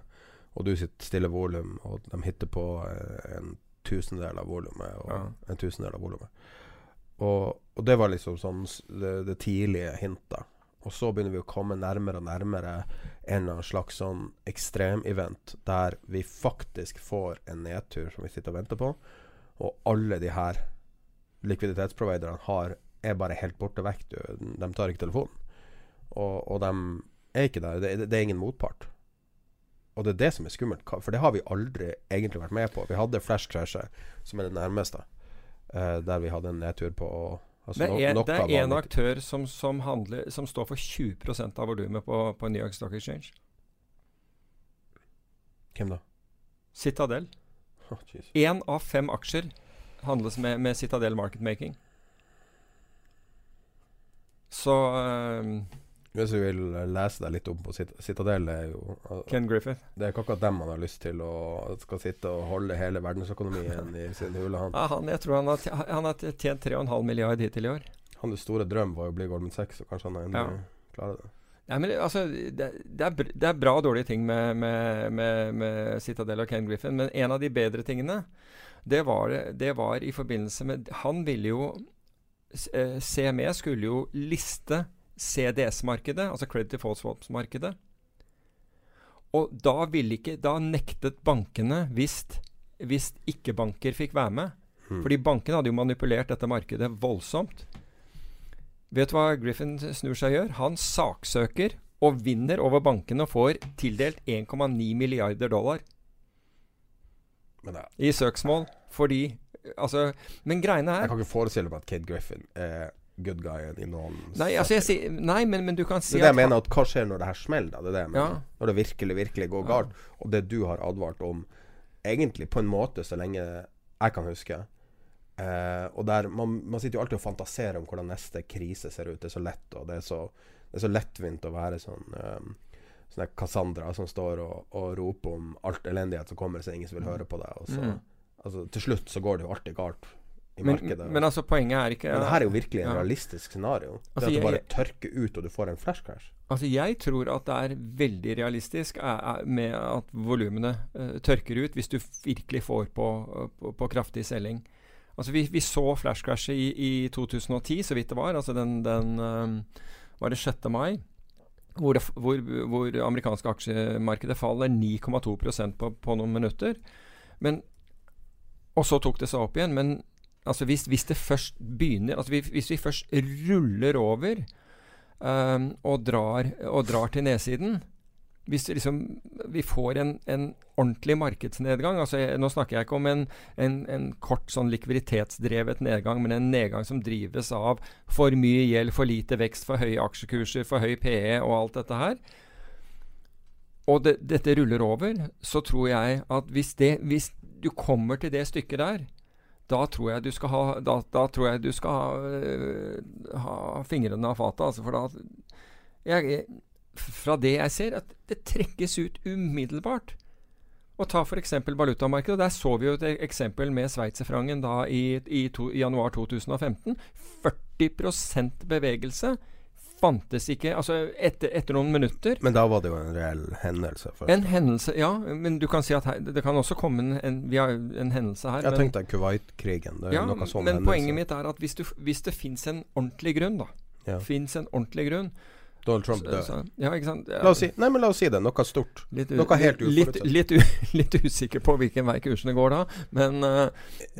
Og du sitter stille volum, og de hitter på eh, en tusendel av volumet. Og ja. en tusendel av volumet. Og, og, det var liksom sånn det, det tidlige hintet. Og så begynner vi å komme nærmere og nærmere en eller annen slags sånn ekstremevent der vi faktisk får en nedtur som vi sitter og venter på. Og alle de her likviditetsproviderne har, er bare helt borte vekk. Du, de tar ikke telefonen. Og, og de er ikke der. Det, det, er ingen motpart. Og det er det som er skummelt, for det har vi aldri egentlig vært med på. Vi hadde Flash Crasher, som er det nærmeste, uh, der vi hadde en nedtur på altså det, er, no det er en aktør som, som, handler, som, står for 20% av volumet på, på New York Stock Exchange. Hvem da? Citadel. Én oh, av fem aksjer handles med, med Citadel Market Making. Så um, Hvis du vil lese deg litt om på Cit Citadel er jo uh, Ken Griffith. Det er ikke akkurat dem man har lyst til å skal sitte og holde hele verdensøkonomien i sin hule Han. Ja, han, jeg tror han har, han har tjent 3,5 milliard hittil i år. Hans store drøm var å bli Goldman Sachs, og kanskje han endelig ja. klarer det. Ja, men altså, det, det, er, det, er, bra og dårlige ting med, med, med, med, Citadel og Ken Griffin, men en av de bedre tingene, det var, det var i forbindelse med Han ville jo eh, CME skulle jo liste CDS-markedet, altså Credit Default Swaps-markedet. Og da, ikke, da nektet bankene hvis ikke-banker fikk være med. Hmm. Fordi bankene hadde jo manipulert dette markedet voldsomt. Vet du hva Griffin snur seg og gjør? Han saksøker og vinner over bankene og får tildelt 1,9 milliarder dollar i søksmål. Fordi Altså, men greiene er Jeg kan ikke forestille meg at Kate Griffin er good guyen i noen Nei, altså jeg sier, nei men, men, du kan si Det er det jeg mener, at hva skjer når det her smeller? Det er det. Ja. Når det virkelig, virkelig går galt. Og det du har advart om, egentlig på en måte, så lenge jeg kan huske Eh, og der, man, man, sitter jo alltid og fantaserer om hvordan neste krise ser ut. Det er så lett, og det er så, det er så lettvint å være sånn um, Sånn Cassandra som står og, og, roper om alt elendighet som kommer, så ingen som vil høre på deg. Og så, mm. altså, til slutt så går det jo alltid galt i men, markedet. Men altså, poenget er ikke Men det her er jo virkelig en ja. realistisk scenario. Altså, det at det bare tørker ut, og du får en flash crash. Altså, jeg tror at det er veldig realistisk er, er med at volumene uh, tørker ut, hvis du virkelig får på, på, på kraftig selging. Altså vi, vi så flashcrashet i, i 2010, så vidt det var. Altså den, den um, Var det 6. mai? Hvor, det, hvor, hvor amerikanske aksjemarkedet faller 9,2 på, på noen minutter. Men, og så tok det seg opp igjen. Men altså hvis, hvis det først begynner altså Hvis vi først ruller over um, og, drar, og drar til nedsiden, hvis liksom, vi får en, en, ordentlig markedsnedgang altså jeg, Nå snakker jeg ikke om en, en, en, kort sånn likviditetsdrevet nedgang, men en nedgang som drives av for mye gjeld, for lite vekst, for høye aksjekurser, for høy PE og alt dette her. Og det, dette ruller over, så tror jeg at hvis, det, hvis du kommer til det stykket der, da tror jeg du skal ha, da, da tror jeg du skal ha, øh, ha fingrene av fatet. Altså for da jeg, fra det jeg ser, at det trekkes ut umiddelbart. Og ta f.eks. valutamarkedet. Der så vi jo et eksempel med sveitserfrangen da i, i, to, i, januar 2015. 40% bevegelse fantes ikke altså etter, etter, noen minutter. Men da var det jo en reell hendelse? Først. En hendelse, ja. Men du kan si at her, det kan også komme en, en, en hendelse her. Jeg men, tenkte Kuwait-krigen. Det er Ja, men hendelse. poenget mitt er at hvis, du, hvis det fins en ordentlig grunn, da, ja. fins en ordentlig grunn, Donald Trump dør. så- Ja, ikke sant? Ja. La oss si Nei, men la oss si det. Noe stort. Litt, Noe helt uforutsett. litt, litt, litt usikker på hvilken vei kursene går da, men, eh,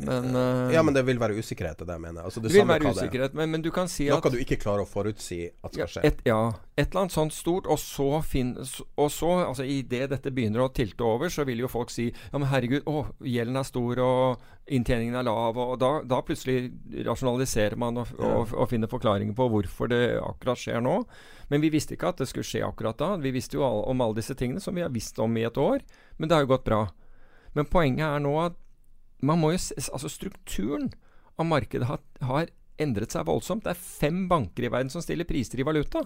men eh, Ja, men det vil være usikkerhet, det mener jeg. Altså, det, det vil være er. usikkerhet. Men, men du kan si at Noe du ikke klarer å forutsi at skal skje. et, ja, et eller annet sånt stort, og så, fin, og så altså Idet dette begynner å tilte over, så vil jo folk si Ja, men herregud, å, gjelden er stor, og inntjeningen er lav, og da, da plutselig rasjonaliserer man og, og, og finner forklaringer på hvorfor det akkurat skjer nå. Men vi visste ikke at det skulle skje akkurat da. Vi visste jo all, om alle disse tingene som vi har visst om i et år. Men det har jo gått bra. Men poenget er nå at man må jo Altså strukturen av markedet har, har endret seg voldsomt. Det er fem banker i verden som stiller priser i valuta.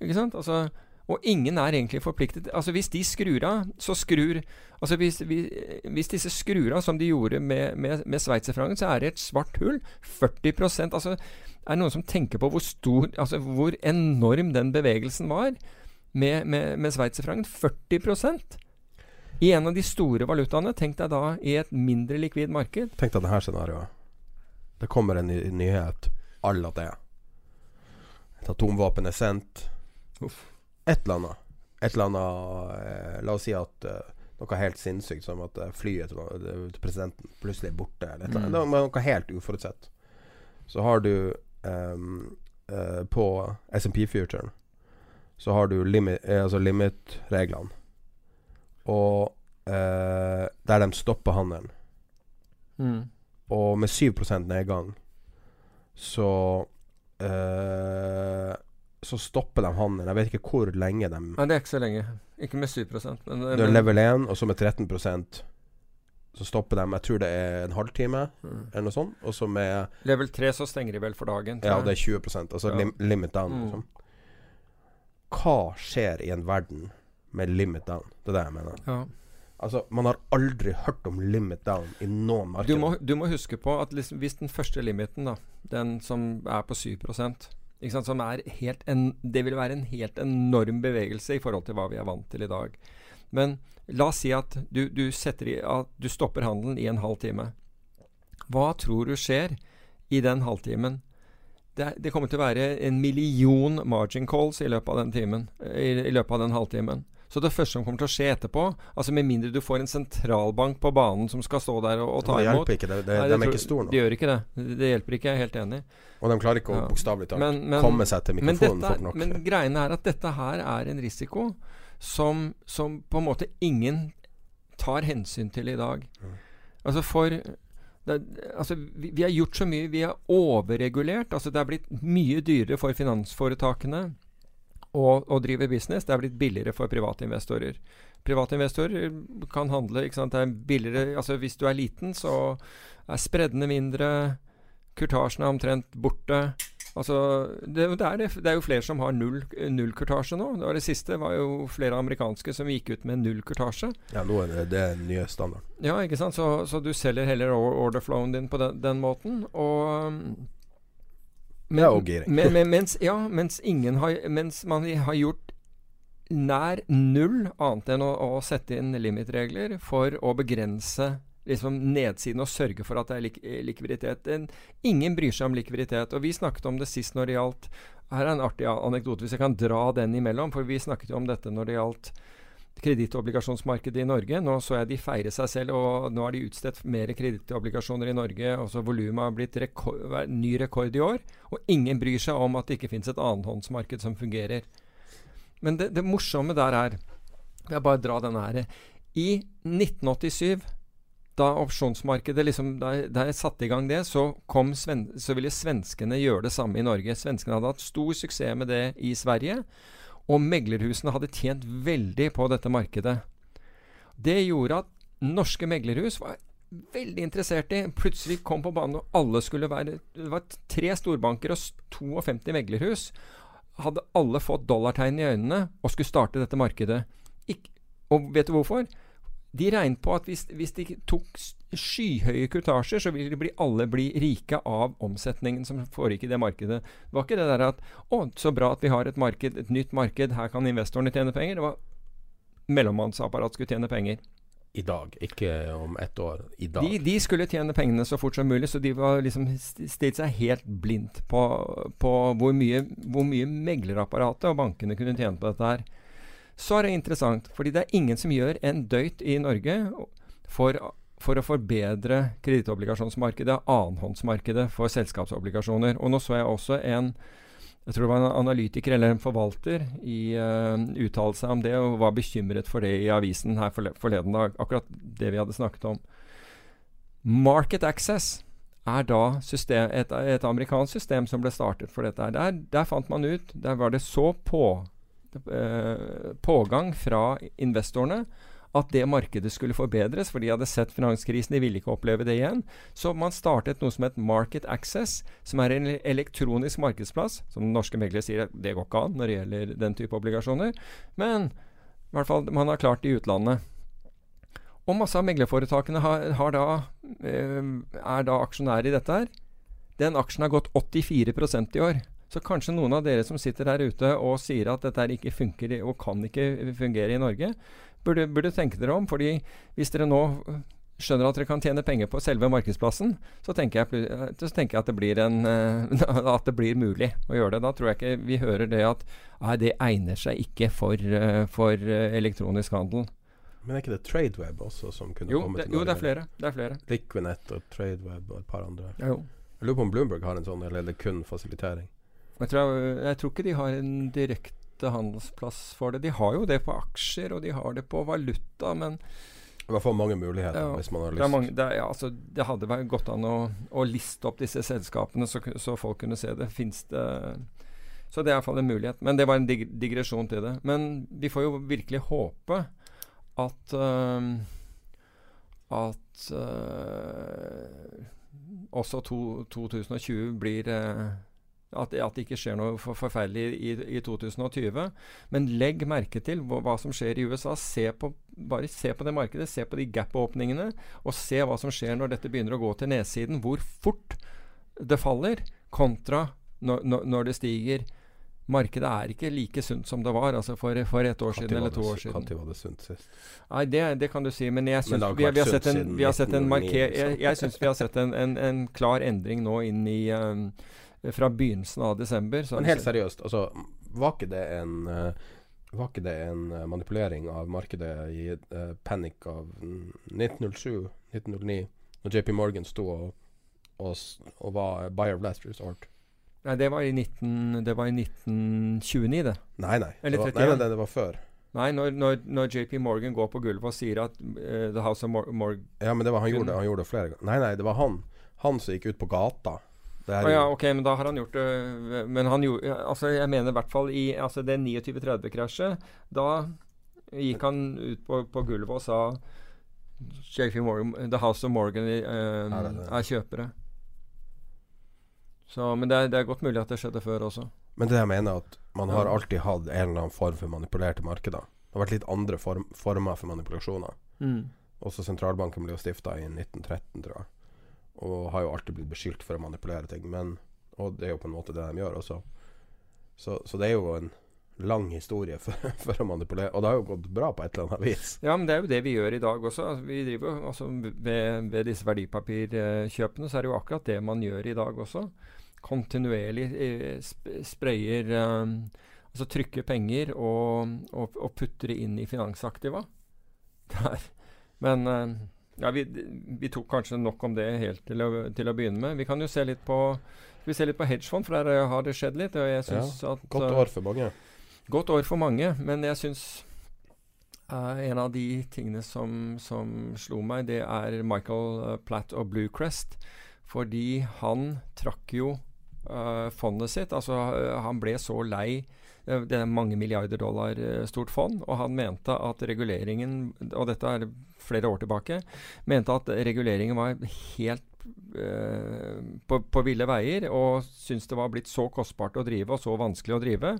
Ikke sant? Altså, og ingen er egentlig forpliktet Altså Hvis de skrur av, så skrur Altså hvis, hvis, disse skrur av som de gjorde med, med, med sveitserfrangen, så er det et svart hull. 40% Altså er det noen som tenker på hvor stor Altså hvor enorm den bevegelsen var med, med, med sveitserfrangen? 40% i en av de store valutaene. Tenk deg da i et mindre likvid marked. Tenk deg dette scenarioet. Det kommer en ny nyhet à la det. Et atomvåpen er sendt. Uff. Et eller annet. Et eller annet eh, La oss si at eh, noe helt sinnssykt som at eh, flyet til, til presidenten plutselig er borte. Eller et eller annet. Mm. Noe helt uforutsett. Så har du ehm, eh, På SMP-futuren så har du limit, eh, altså limit-reglene. Og eh, der de stopper handelen. Mm. Og med 7% nedgang så eh, Så stopper de handelen. Jeg vet ikke hvor lenge de Nei, det er ikke så lenge. Ikke med 7% men, Du er level 1, og så med 13% så stopper de Jeg tror det er en halvtime, Mm. eller noe sånt. Og så med Level 3 så stenger de vel for dagen. Ja, det er 20 Altså Ja. lim, limit down. Mm. Liksom. Hva skjer i en verden med limit down? Det er det jeg mener. Ja. Altså, man har aldri hørt om limit down i noen marked. Du, du må huske på at liksom, hvis den første limiten, da, den som er på 7 ikke sant, som er helt en, Det vil være en helt enorm bevegelse i forhold til hva vi er vant til i dag. Men la oss si at du, du, i, at du stopper handelen i en halv time. Hva tror du skjer i den halvtimen? Det, det kommer til å være en million margin calls i løpet av den timen. I, i løpet av den halvtimen. Så det første som kommer til å skje etterpå, altså med mindre du får en sentralbank på banen som skal stå der og, og ta det imot hjelper ikke. Det, det, Nei, de er tror- ikke store De gjør ikke det. Det, det hjelper ikke, jeg er helt enig. Og de klarer ikke å Ja. bokstavelig talt Men- men- komme seg til Men, mikrofonen dette, fort nok. men greiene er at dette her er en risiko som, som på en måte ingen tar hensyn til i dag. Altså for det, altså vi, vi har gjort så mye. Vi har overregulert. Altså det er blitt mye dyrere for finansforetakene å, å drive business. Det er blitt billigere for privatinvestorer. Privatinvestorer kan handle ikke sant? Det er billigere altså Hvis du er liten, så er spreddene mindre. Kurtasjen er omtrent borte. Altså, det, det, er det, det er jo flere som har null, null kurtasje nå. Det var det siste var jo flere amerikanske som gikk ut med null kurtasje. Ja, nå er det, det er den nye standarden. Ja, ikke sant? Så, så du selger heller order orderflowen din på den, den måten. Og men, og giring. men, men, mens, ja, mens, ingen har, mens man har gjort nær null annet enn å, å sette inn limitregler for å begrense liksom nedsiden og sørge for at det er lik likviditet. En, ingen bryr seg om likviditet. Og vi snakket om det sist når det gjaldt Her er en artig anekdote, hvis jeg kan dra den imellom. For vi snakket jo om dette når det gjaldt kredittobligasjonsmarkedet i Norge. Nå så jeg de feire seg selv, og nå har de utstedt mer kredittobligasjoner i Norge. altså Volumet har blitt rekord, ny rekord i år. Og ingen bryr seg om at det ikke finnes et annenhåndsmarked som fungerer. Men det, det morsomme der er Jeg bare dra denne her. I 1987 da opsjonsmarkedet liksom, da, da jeg satte i gang det, så, sven, så ville svenskene gjøre det samme i Norge. Svenskene hadde hatt stor suksess med det i Sverige. Og meglerhusene hadde tjent veldig på dette markedet. Det gjorde at norske meglerhus var veldig interessert i Plutselig kom på banen og alle skulle være Det var tre storbanker og 52 meglerhus. Hadde alle fått dollartegn i øynene og skulle starte dette markedet. Ikk- og vet du hvorfor? De regnet på at hvis, hvis de tok skyhøye kutasjer, så vil bli, alle bli rike av omsetningen som foregikk i det markedet. Det var ikke det der at 'Å, så bra at vi har et marked, et nytt marked, her kan investorene tjene penger'. Det var mellommannsapparatet skulle tjene penger. i dag, ikke om ett år. I dag. De, de skulle tjene pengene så fort som mulig, så de var liksom stilt seg helt blindt på, på hvor mye, hvor mye meglerapparatet og bankene kunne tjene på dette her. Så er det interessant, fordi det er ingen som gjør en døyt i Norge for, for å forbedre kredittobligasjonsmarkedet, annenhåndsmarkedet for selskapsobligasjoner. Og nå så jeg også en jeg tror det var en analytiker eller en forvalter i uh, uttalte seg om det og var bekymret for det i avisen her forleden dag. Akkurat det vi hadde snakket om. Market access er da system, et, et amerikansk system som ble startet for dette. Der, der fant man ut Der var det så på, uh, pågang fra investorene at det markedet skulle forbedres, for de hadde sett finanskrisen, de ville ikke oppleve det igjen. Så man startet noe som het Market Access, som er en elektronisk markedsplass. Som norske meglere sier det går ikke an når det gjelder den type obligasjoner. Men i hvert fall man har klart det i utlandet. Og masse av meglerforetakene har, har eh, er da aksjonærer i dette her. Den aksjen har gått 84% i år. Så kanskje noen av dere som sitter der ute og sier at dette ikke funker og kan ikke fungere i Norge, burde, burde tenke dere om. fordi hvis dere nå skjønner at dere kan tjene penger på selve markedsplassen, så tenker jeg, eh, så tenker jeg at, det blir en, eh, at det blir mulig å gjøre det. Da tror jeg ikke vi hører det at nei, det egner seg ikke for, eh, for elektronisk handel. Men er ikke det TradeWeb også som kunne Jo, komme det, til jo, Norge? det er flere. Det er flere. Liquinet og TradeWeb og et par andre. Ja, jo. Jeg lurer på om Bloomberg har en sånn, eller er det kun fasilitering? Jeg tror, jeg tror ikke de har en direkte handelsplass for det. De har jo det på aksjer, og de har det på valuta, men I hvert fall mange muligheter Ja, hvis man har det, lyst. er mange, det, ja, altså, det hadde vært gått an å, å liste opp disse selskapene, så, så folk kunne se det. Fins det Så det er iallfall en mulighet. Men det var en dig digresjon til det. Men vi får jo virkelig håpe at uh, at uh, også to, 2020 blir øh, at, at det ikke skjer noe for, forferdelig i, i 2020. Men legg merke til hva, hva som skjer i USA. Se på, bare se på det markedet. Se på de gap-åpningene. Og se hva som skjer når dette begynner å gå til nedsiden. Hvor fort det faller, kontra når, når, det stiger. Markedet er ikke like sunt som det var altså for, for et år siden eller to år siden. Når var det sunt sist? Nei, det, det kan du si, men jeg syns vi, vi, har sett en, vi har sett en marker, jeg, jeg vi har sett en, en, en klar endring nå inn i um, Fra begynnelsen av desember. så Men helt seriøst, altså, var ikke det en eh, Var ikke det en eh, manipulering av markedet i uh, panikk av mm, 1907-1909, når JP Morgan sto og, og, og var buyer of last resort? Nei, det var i 19, det var i 1929, det. Nei, nei. Det var, nei, nei, det var før. Nei, når, når, når JP Morgan går på gulvet og sier at uh, The House of Mor Morgan Ja, men det var, han, gjorde, han gjorde det flere ganger. Nei, nei, det var han. Han som gikk ut på gata. Er ja, ok, men da har han gjort det Men han gjorde Altså, jeg mener i hvert fall i altså det 2930-krasjet. Da gikk han ut på, på gulvet og sa JP Morgan, The House of Morgan uh, Er er kjøpere. Så, men det er, det er godt mulig at det skjedde før også. Men det jeg mener at man har alltid hatt en eller annen form for manipulerte markeder. Det har vært litt andre form, former for manipulasjoner. Også sentralbanken ble jo stifta i 1913, tror jeg. Og har jo alltid blitt beskyldt for å manipulere ting. Men, og det er jo på en måte det de gjør også. Så, så det er jo en lang historie for, for å manipulere. Og det har jo gått bra på et eller annet vis. Ja, men det er jo det vi gjør i dag også. Altså, vi driver jo altså, ved, ved disse verdipapirkjøpene så er det jo akkurat det man gjør i dag også. Kontinuerlig eh, sp sprayer um, Altså trykker penger og, og, og putter det inn i finansaktiva. Der. Men eh, ja, vi, vi tok kanskje nok om det helt til å, til å begynne med. Vi kan jo se litt på vi ser litt på hedgefond, for der eh, har det skjedd litt. Og jeg synes at, Godt eh, år for mange. Godt år for mange, men jeg syns uh, en av de tingene som, som slo meg, det er Michael eh, Platt og Bluecrest. Fordi han trakk jo uh, fondet sitt. Altså, eh, han ble så lei eh, det er mange milliarder dollar eh, stort fond, og han mente at reguleringen, og dette er flere år tilbake, mente at reguleringen var helt eh, på, på ville veier, og syntes det var blitt så kostbart å drive og så vanskelig å drive,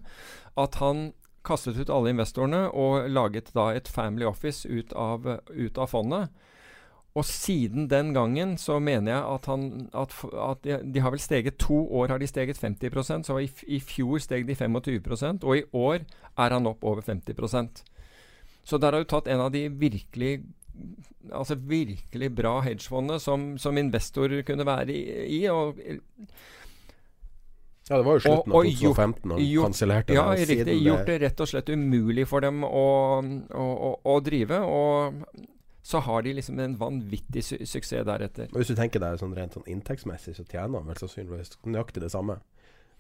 at han kastet ut alle investorene og laget da et family office ut av, ut av fondet. Og siden den gangen så mener jeg at, han, at, at de, de har vel steget To år har de steget 50% så i, i fjor steg de 25% og i år er han opp over 50% Så der har du tatt en av de virkelig altså virkelig bra hedgefondene som, som investor kunne være i. i og Ja, det var jo slutten Og- og av 2015 og kansellerte ja, det. Ja, riktig. Gjort det rett og slett umulig for dem å, å, å, å drive. Og så har de liksom en vanvittig su suksess deretter. Og Hvis du tenker deg sånn rent sånn inntektsmessig, så tjener han vel sannsynligvis nøyaktig det samme.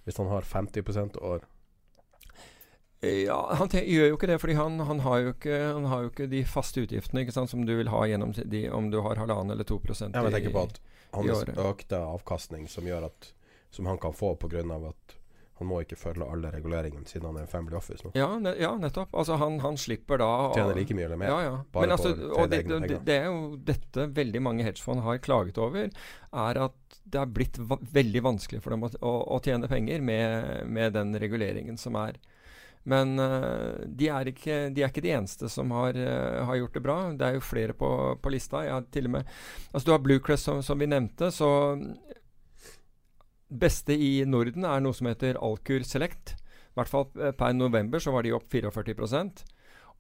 Hvis han har 50% år. Ja, Han gjør jo ikke det, fordi han, han, har jo ikke, han har jo ikke de faste utgiftene ikke sant, som du vil ha gjennom de, om du har halvannen eller to prosent i året. jeg tenker på at hans økte avkastning som at Som han kan få pga. at han må ikke følge alle reguleringene siden han er en family office nå. Ja, ne ja, nettopp. Altså han, han slipper da Tjener like mye eller mer. Ja, ja. Bare Men altså, på og det, egne det, det er jo dette veldig mange hedgefond har klaget over, er at det er blitt va veldig vanskelig for dem å, å, å tjene penger med, med den reguleringen som er. Men uh, de, er ikke, de er ikke de eneste som har, uh, har gjort det bra. Det er jo flere på, på lista. Jeg har til og med, altså Du har Bluecrest, som, som vi nevnte. så beste i Norden er noe som heter Alkur Select. I hvert fall eh, per november så var de opp 44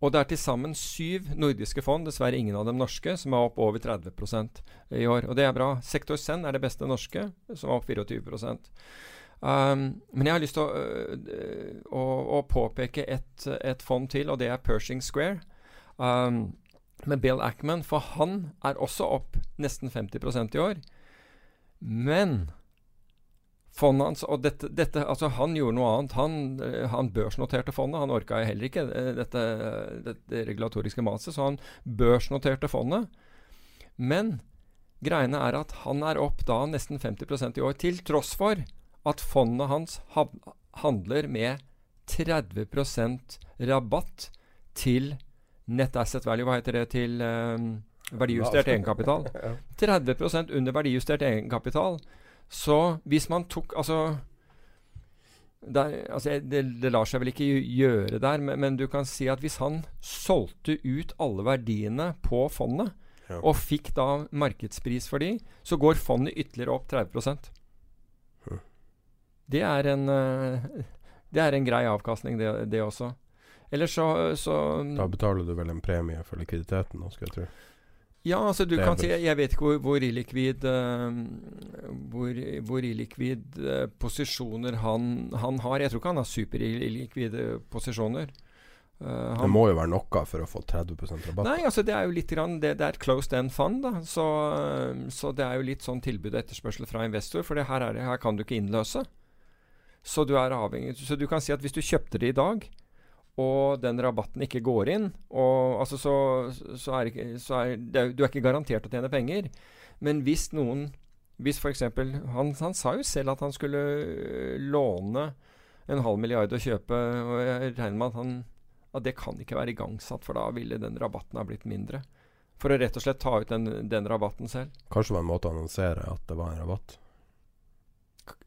Og det er til sammen syv nordiske fond, dessverre ingen av dem norske, som er opp over 30% i år. Og det er bra. Sektor Zen er det beste norske, som er opp 24 Um, men jeg har lyst til å, øh, å, å påpeke et, et fond til, og det er Pershing Square. Um, med Bill Ackman, for han er også opp nesten 50% i år. Men fondet hans Og dette, dette, altså han gjorde noe annet. Han, øh, han børsnoterte fondet. Han orka heller ikke øh, dette, dette regulatoriske maset, så han børsnoterte fondet. Men greiene er at han er opp da nesten 50% i år, til tross for at fondet hans handler med 30% rabatt til net asset value. Hva heter det til um, verdijustert egenkapital? 30% under verdijustert egenkapital. Så hvis man tok Altså der, altså det, det lar seg vel ikke gjøre der, men, men du kan si at hvis han solgte ut alle verdiene på fondet, Ja. og fikk da markedspris for de, så går fondet ytterligere opp 30 Hm. Det er en eh, Det er en grei avkastning, det, det også. Eller så, så Da betaler du vel en premie for likviditeten nå, skal jeg tro. Ja, altså du kan si Jeg vet ikke hvor, hvor illikvid uh, hvor, hvor illikvid uh, posisjoner han, han har. Jeg tror ikke han har superillikvide posisjoner. Eh, Det må jo være noe for å få 30% rabatt. Nei, altså det er jo litt grann, det, det er et closed end fund. da så, så det er jo litt sånn tilbud og etterspørsel fra investor. For det her, er det, her kan du ikke innløse. Så du er avhengig Så du kan si at hvis du kjøpte det i dag, og den rabatten ikke går inn, og, altså så, så er så er det, Du er ikke garantert å tjene penger. Men hvis noen Hvis f.eks. Han, han sa jo selv at han skulle øh, låne en halv milliard å kjøpe, og jeg regner med at han at det kan ikke være igangsatt, for da ville den rabatten ha blitt mindre. For å rett og slett ta ut den, den rabatten selv. Kanskje det var en måte å annonsere at det var en rabatt.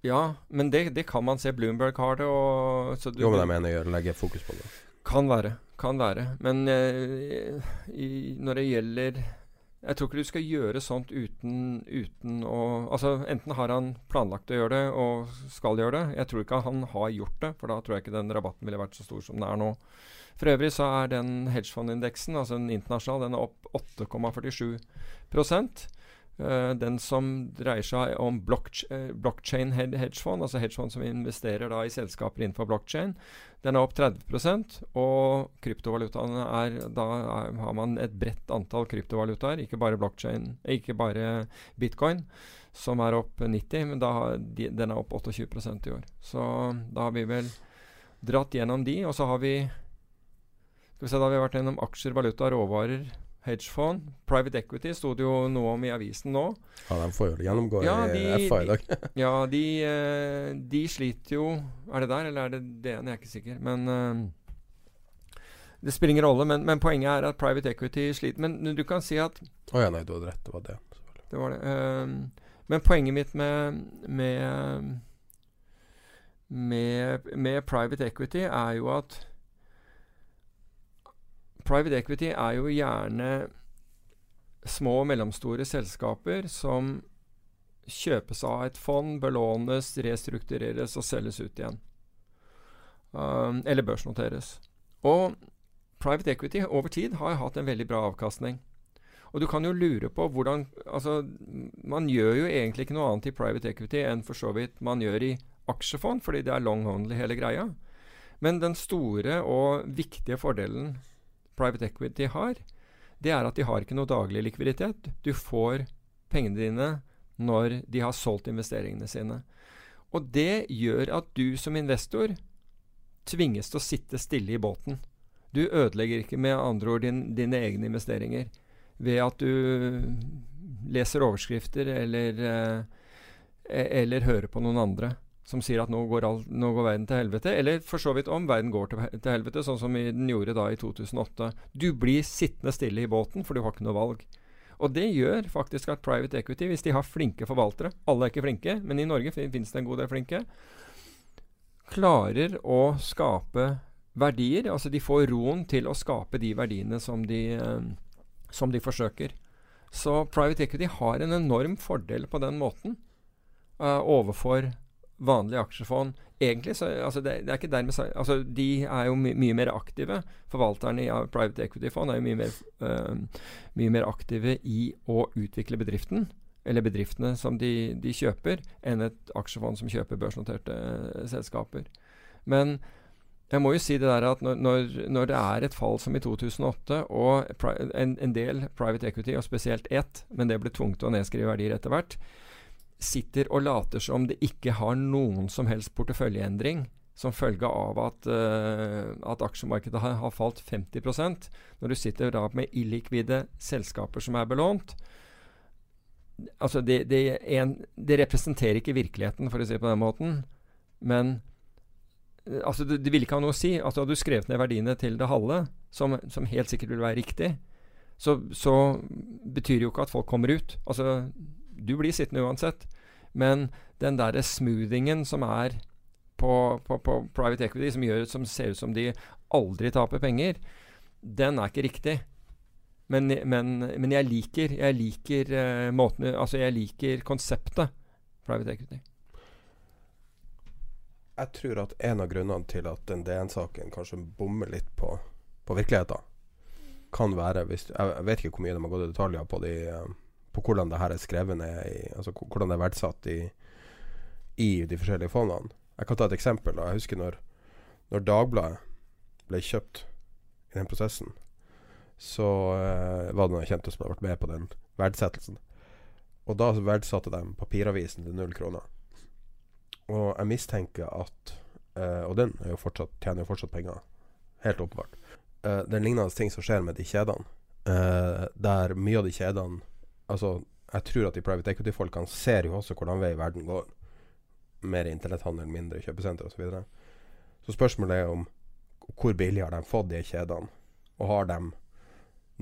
Ja, men det, det kan man se. Bloomberg har det. Og, så du, Jo, men jeg mener jeg legge fokus på det. Kan være. Kan være. Men eh, i, når det gjelder Jeg tror ikke du skal gjøre sånt uten, uten å Altså, enten har han planlagt å gjøre det og skal gjøre det. Jeg tror ikke han har gjort det, for da tror jeg ikke den rabatten ville vært så stor som den er nå. For øvrig så er den hedgefondindeksen, altså den internasjonale, den er opp 8,47 Eh, Den som dreier seg om eh, blockchain hedgefond, altså hedgefond som investerer da i selskaper innenfor blockchain, den er opp 30 Og kryptovalutaene er Da er, har man et bredt antall kryptovalutaer, ikke bare blockchain, eh, ikke bare bitcoin, som er opp 90, men har de, den er opp 28% i år. Så da har vi vel dratt gjennom de, og så har vi skal vi se, Da har vi vært gjennom aksjer, valuta, råvarer, hedgefond. Private equity sto det jo noe om i avisen nå. Ja, de får jo gjennomgå Ja, i FA i dag. Ja, de, eh, de sliter jo Er det der, eller er det DN? Jeg er ikke sikker. Men eh, Det spiller ingen rolle. Men, men poenget er at private equity sliter. Men du kan si at Å ja, nei, du hadde rett. Det var det. det var det. Eh, men poenget mitt med, med, med, med private equity er jo at Private equity er jo gjerne små og mellomstore selskaper som kjøpes av et fond, belånes, restruktureres og selges ut igjen. Um, eller børsnoteres. Og private equity over tid har hatt en veldig bra avkastning. Og du kan jo lure på hvordan Altså, man gjør jo egentlig ikke noe annet i private equity enn for så vidt man gjør i aksjefond, fordi det er long only hele greia. Men den store og viktige fordelen private equity har, det er at de har ikke noe daglig likviditet. Du får pengene dine når de har solgt investeringene sine. Og det gjør at du som investor tvinges til å sitte stille i båten. Du ødelegger ikke med andre ord din, dine egne investeringer ved at du leser overskrifter eller, eh, eller hører på noen andre som sier at nå går, all, nå går, verden til helvete. Eller for så vidt om verden går til, til helvete, sånn som den gjorde da i 2008. Du blir sittende stille i båten, for du har ikke noe valg. Og det gjør faktisk at private equity, hvis de har flinke forvaltere Alle er ikke flinke, men i Norge finnes det en god del flinke. Klarer å skape verdier. Altså de får roen til å skape de verdiene som de, eh, som de forsøker. Så private equity har en enorm fordel på den måten uh, overfor vanlige aksjefond Egentlig så altså det, det, er ikke dermed altså De er jo my mye mer aktive. Forvalterne i private equity-fond er jo mye mer, uh, mye mer, aktive i å utvikle bedriften, eller bedriftene som de, de kjøper, enn et aksjefond som kjøper børsnoterte uh, selskaper. Men jeg må jo si det der at når, når, det er et fall som i 2008, og en, en del private equity, og spesielt ett, men det ble tvunget til å nedskrive verdier etter hvert, sitter og later som det ikke har noen som helst porteføljeendring som følge av at, uh, at aksjemarkedet har, har, falt 50% Når du sitter da med illikvide selskaper som er belånt altså det, det, en, representerer ikke virkeligheten, for å si det på den måten. Men eh, altså det, det vil ikke ha noe å si. Altså Hadde du skrevet ned verdiene til det halve, som, som helt sikkert vil være riktig, så, så betyr det jo ikke at folk kommer ut. Altså du blir sittende uansett. Men den derre smoothingen som er på, på, på, private equity, som, gjør, som ser ut som de aldri taper penger, den er ikke riktig. Men, men, men jeg liker, jeg liker uh, måten Altså, jeg liker konseptet private equity. Jeg tror at en av grunnene til at den DN-saken kanskje bommer litt på, på virkeligheten, kan være hvis, Jeg vet ikke hvor mye de har gått i detaljer på de uh, på hvordan det her er skrevet ned Altså hvordan det er verdsatt i, i de forskjellige fondene. Jeg kan ta et eksempel. Jeg husker når, når Dagbladet ble kjøpt i den prosessen, så uh, var det noen kjente som hadde vært med på den verdsettelsen. Og da verdsatte de papiravisen til null kroner. Og jeg mistenker at uh, Og den jo fortsatt, tjener jo fortsatt penger. Helt åpenbart. Uh, det er lignende ting som skjer med de kjedene. der mye av de kjedene Altså, jeg tror at de private equity-folkene ser jo også hvordan vei verden går. Mer internetthandel, mindre kjøpesenter osv. Så, videre. så spørsmålet er om hvor billig har de fått de kjedene? Og har de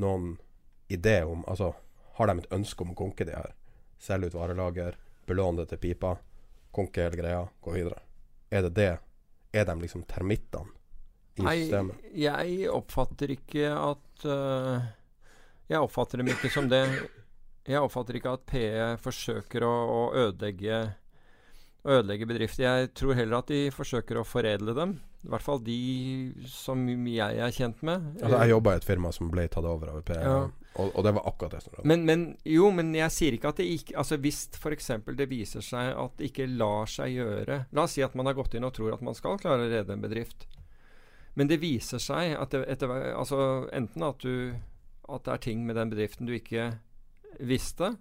noen idé om Altså, har de et ønske om å konke de her? Selge ut varelager, belåne det til pipa, konke hele greia, gå videre. Er det det? Er de liksom termittene i systemet? Nei, jeg oppfatter ikke at uh, Jeg oppfatter dem ikke som det. Jeg oppfatter ikke at PE forsøker å, å, ødelegge, å, ødelegge, bedrifter. Jeg tror heller at de forsøker å foredle dem. I hvert fall de som jeg er kjent med. Altså, jeg jobba i et firma som ble tatt over av PE, ja. og, og, det var akkurat det som skjedde. Men, men, jo, men jeg sier ikke at det ikke Altså Hvis f.eks. det viser seg at det ikke lar seg gjøre La oss si at man har gått inn og tror at man skal klare å redde en bedrift. Men det viser seg at det, etter, altså, enten at, du, at det er ting med den bedriften du ikke visste,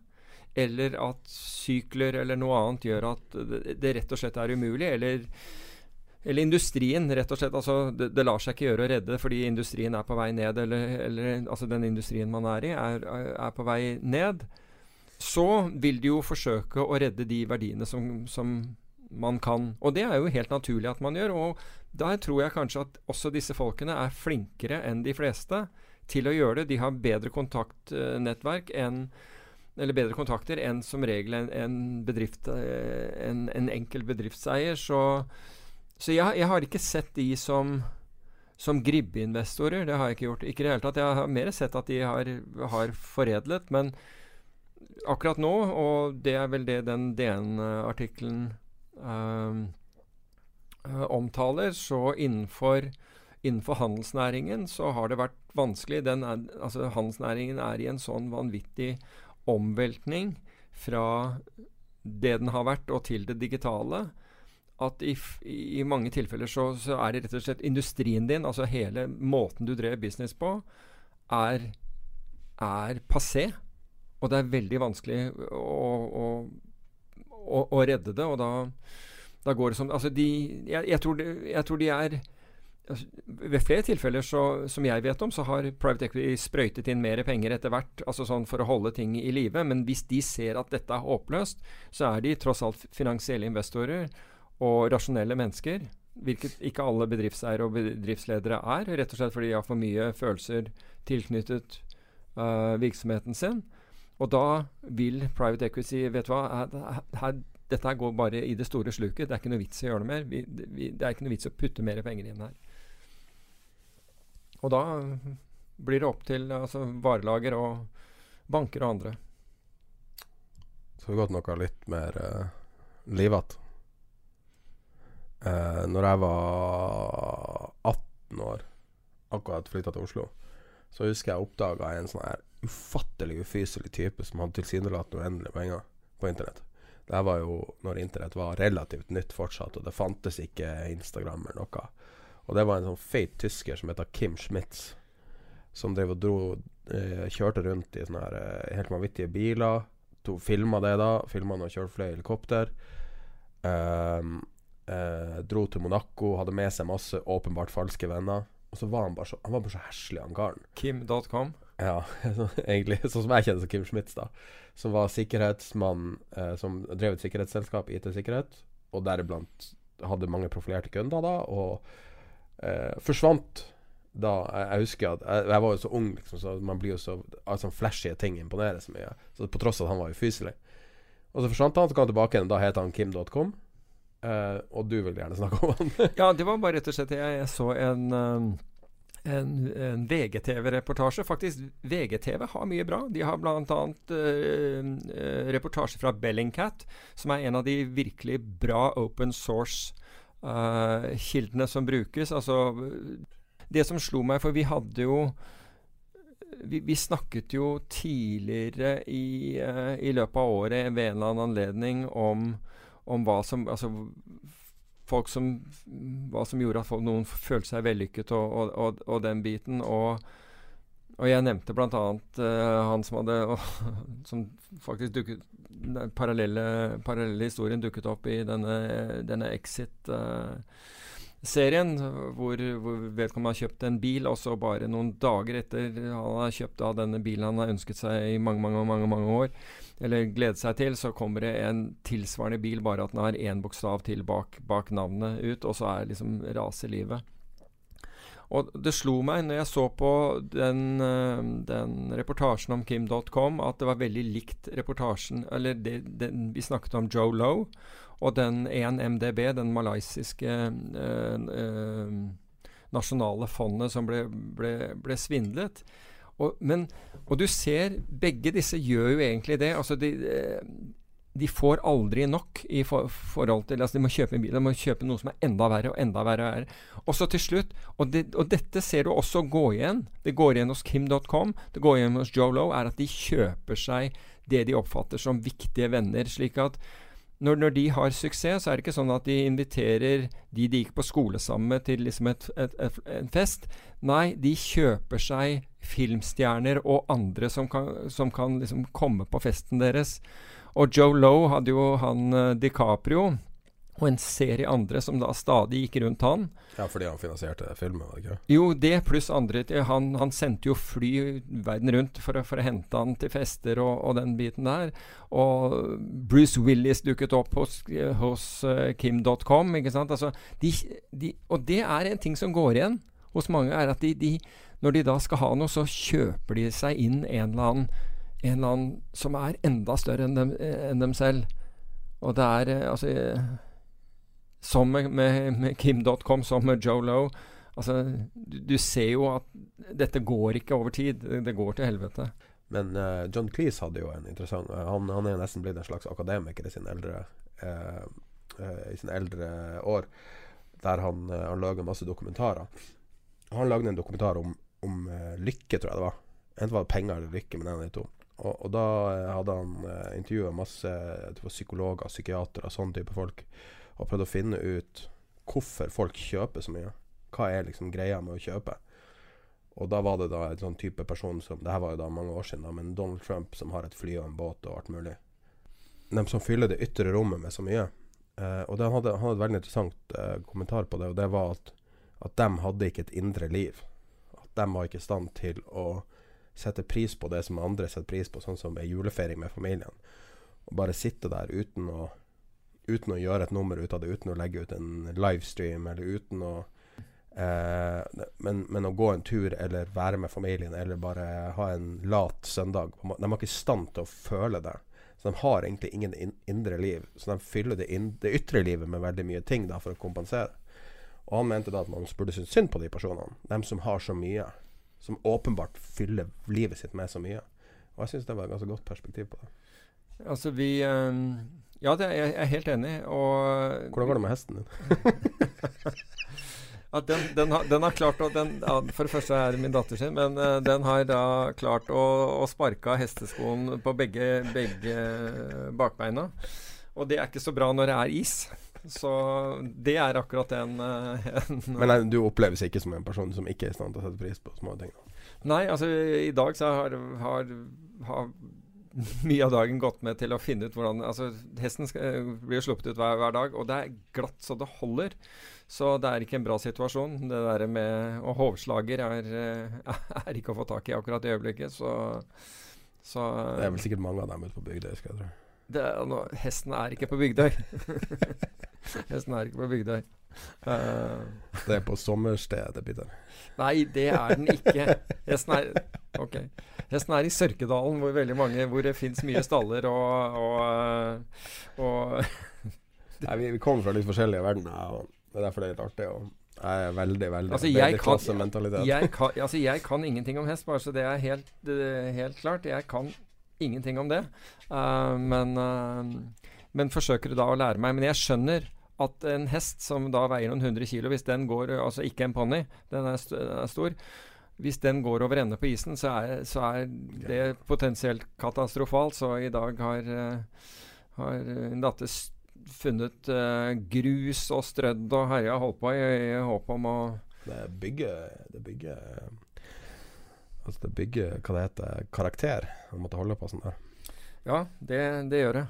eller at sykler eller noe annet gjør at det, rett og slett er umulig, eller, eller industrien, rett og slett. Altså, det, det, lar seg ikke gjøre å redde fordi industrien er på vei ned, eller, eller altså den industrien man er i, er, er, på vei ned. Så vil de jo forsøke å redde de verdiene som, som man kan. Og det er jo helt naturlig at man gjør. Og der tror jeg kanskje at også disse folkene er flinkere enn de fleste til å gjøre det. De har bedre kontaktnettverk enn eller bedre kontakter enn som regel en, en bedrift eh, en, en, enkel bedriftseier. Så, så jeg, jeg, har ikke sett de som som gribbeinvestorer. Det har jeg ikke gjort. Ikke i det hele tatt. Jeg har mer sett at de har, har foredlet. Men akkurat nå, og det er vel det den DN-artikkelen øh, omtaler, så innenfor innenfor handelsnæringen så har det vært vanskelig. Er, altså handelsnæringen er i en sånn vanvittig omveltning fra det den har vært, og til det digitale. At i, i mange tilfeller så, så, er det rett og slett industrien din, altså hele måten du drev business på, er, er passé. Og det er veldig vanskelig å, å, å, å redde det. Og da, da, går det som Altså, de Jeg, jeg, tror, de, jeg tror de er ved flere tilfeller så, som jeg vet om, så har private equity sprøytet inn mer penger etter hvert, altså sånn for å holde ting i live. Men hvis de ser at dette er håpløst, så er de tross alt finansielle investorer og rasjonelle mennesker. Hvilket ikke alle bedriftseiere og bedriftsledere er, rett og slett fordi de har for mye følelser tilknyttet uh, virksomheten sin. Og da vil private equity Vet du hva, her, her, dette går bare i det store sluket. Det er ikke noe vits å gjøre noe mer. Vi, vi, det er ikke noe vits å putte mer penger inn her. Og da blir det opp til altså, varelager og banker og andre. Så har vi gått noe litt mer uh, livete. Uh, når jeg var 18 år, akkurat flytta til Oslo, så husker jeg oppdaga en sånn her ufattelig ufyselig type som hadde tilsynelatende uendelige penger på internett. Det var jo når internett var relativt nytt fortsatt, og det fantes ikke Instagram eller noe. Og det var en sånn feit tysker som heter Kim Schmitz, som drev og dro eh, Kjørte rundt i sånne her, eh, helt vanvittige biler. Filma det, da. Filma når han kjørte flere helikopter. Um, eh, dro til Monaco, hadde med seg masse åpenbart falske venner. Og så var han bare så, han var bare så heslig, han karen. Kim.com? Ja, egentlig. Sånn som jeg kjenner som Kim Schmitz, da. Som var sikkerhetsmann eh, som drev et sikkerhetsselskap, IT-sikkerhet. Og deriblant hadde mange profilerte kunder, da. Og eh, forsvant da jeg, jeg, husker at jeg, jeg, var jo så ung, liksom, så man blir jo så altså, Flashy ting imponerer så mye. Så På tross av at han var ufyselig. Og så forsvant han, så kom han tilbake igjen. Da het han Kim.com. Eh, og du vil gjerne snakke om han? ja, det var bare rett og slett jeg, jeg så en um en, en VGTV-reportasje. Faktisk, VGTV har mye bra. De har bl.a. Uh, reportasje fra Bellingcat, som er en av de virkelig bra open source uh, kildene som brukes. Altså Det som slo meg, for vi hadde jo vi, vi snakket jo tidligere i, uh, i, løpet av året ved en eller annen anledning om, om hva som Altså folk som hva som gjorde at folk, noen følte seg vellykket, og, og, og, og den biten. Og, jeg nevnte bl.a. Uh, han som hadde Som faktisk dukket den parallelle, parallelle historien dukket opp i denne, denne Exit-serien, uh, hvor, hvor, vedkommende har kjøpt en bil, og så bare noen dager etter han har kjøpt da denne bilen han har ønsket seg i mange, mange, mange, mange år, eller gledet seg til, så kommer det en tilsvarende bil, bare at den har én bokstav til bak, bak, navnet ut, og så er liksom raselivet. Og det slo meg når jeg så på den, uh, den reportasjen om Kim.com, at det var veldig likt reportasjen Eller det, den, vi snakket om Joe Lowe og den 1MDB, den malaysiske øh, øh, nasjonale fondet som ble, ble, ble svindlet. Og, men, og, du ser begge disse gjør jo egentlig det. Altså de, de får aldri nok i for, forhold til altså De må kjøpe en bil, de må kjøpe noe som er enda verre og enda verre. Og, verre. og så til slutt og, det, og, dette ser du også gå igjen. Det går igjen hos Kim.com, det går igjen hos Joe Lowe, er at de kjøper seg det de oppfatter som viktige venner. slik at når, når, de har suksess, så er det ikke sånn at de inviterer de de gikk på skole sammen med, til liksom et, et, et, en fest. Nei, de kjøper seg filmstjerner og andre som kan, som kan liksom komme på festen deres. Og Joe Lowe hadde jo han uh, DiCaprio og en serie andre som da stadig gikk rundt han. Ja, fordi han finansierte filmen? ikke? Jo, det pluss andre. Han, han, sendte jo fly verden rundt for, for å hente han til fester og, og, den biten der. Og Bruce Willis dukket opp hos, hos uh, Kim.com. ikke sant? Altså, de, de, og det er en ting som går igjen hos mange, er at de, de, når de da skal ha noe, så kjøper de seg inn en eller annen en eller annen som er enda større enn dem, enn dem selv. Og det er eh, altså eh, Som med, med, med Kim.com, som med Joe Lowe. Altså, du, du, ser jo at dette går ikke over tid. Det, går til helvete. Men uh, John Cleese hadde jo en interessant han, han er nesten blitt en slags akademiker i sine eldre, uh, i sine eldre år. Der han, han lager masse dokumentarer. Han lagde en dokumentar om, om lykke, tror jeg det var. Enten var det penger eller lykke, men en av de to. Og, og da eh, hadde han eh, intervjua masse psykologer, psykiatere, sånne type folk, og prøvd å finne ut hvorfor folk kjøper så mye. Hva er liksom greia med å kjøpe? Og da var det da en sånn type person som Det her var jo da mange år siden, da, men Donald Trump som har et fly og en båt og alt mulig. De som fyller det ytre rommet med så mye. Eh, og han hadde, han hadde et veldig interessant eh, kommentar på det, og det var at, at de hadde ikke et indre liv. At de var ikke i stand til å sette pris på det som andre setter pris på, sånn som ei julefeiring med familien. Og bare sitte der uten å, uten å gjøre et nummer ut av det, uten å legge ut en livestream, eller uten å Eh, men, men, å gå en tur eller være med familien eller bare ha en lat søndag De har ikke stand til å føle det. Så de har egentlig ingen in indre liv. Så de fyller det, det, ytre livet med veldig mye ting da, for å kompensere. Og han mente da at man burde synes synd på de personene. De som har så mye. Som åpenbart fyller livet sitt med så mye. Og jeg syns det var et ganske godt perspektiv på det. Altså vi um, Ja, det jeg er helt enig. Og Hvordan går det med hesten din? At den, den, har, den, har, klart å den, ja, For det første er det min datter sin, men uh, den har da klart å, å sparke av hesteskoen på begge, begge bakbeina. Og det er ikke så bra når det er is. Så det er akkurat en, eh, en Men nei, du oppleves ikke som en person som ikke er i stand til å sette pris på små ting? Nei, altså i dag så har, har, har mye av dagen gått med til å finne ut hvordan Altså, hesten skal, blir sluppet ut hver, hver, dag, og det er glatt så det holder. Så det er ikke en bra situasjon. Det der med Og hovslager er, eh, er ikke å få tak i akkurat i øyeblikket, så, så Det er vel sikkert mange av dem ute på bygda, skal jeg tro. Er, no, hesten er ikke på Bygdøy. hesten er ikke på Bygdøy. Uh, det er på sommerstedet, Peter? Nei, det er den ikke. Hesten er okay. Hesten er i Sørkedalen, hvor veldig mange Hvor det fins mye staller og, og, og Nei, vi, vi kommer fra litt forskjellige verdener. Og det er derfor det er litt artig. Og jeg er veldig, veldig altså, jeg kan, jeg, kan, altså, jeg kan ingenting om hest, bare så det er helt, helt klart. Jeg kan ingenting om det. Uh, men, uh, men forsøker da å lære meg. Men jeg skjønner at en hest som da veier noen hundre kilo, hvis den går Altså ikke en ponni, den st er stor. Hvis den går over ende på isen, så er, så er, det potensielt katastrofalt. Så i dag har, har en datter funnet uh, grus og strødd og herja holdt på i, i håp om å Det bygger Det bygger Altså det bygger hva det heter karakter å måtte holde på sånn der. Ja, det, det gjør det.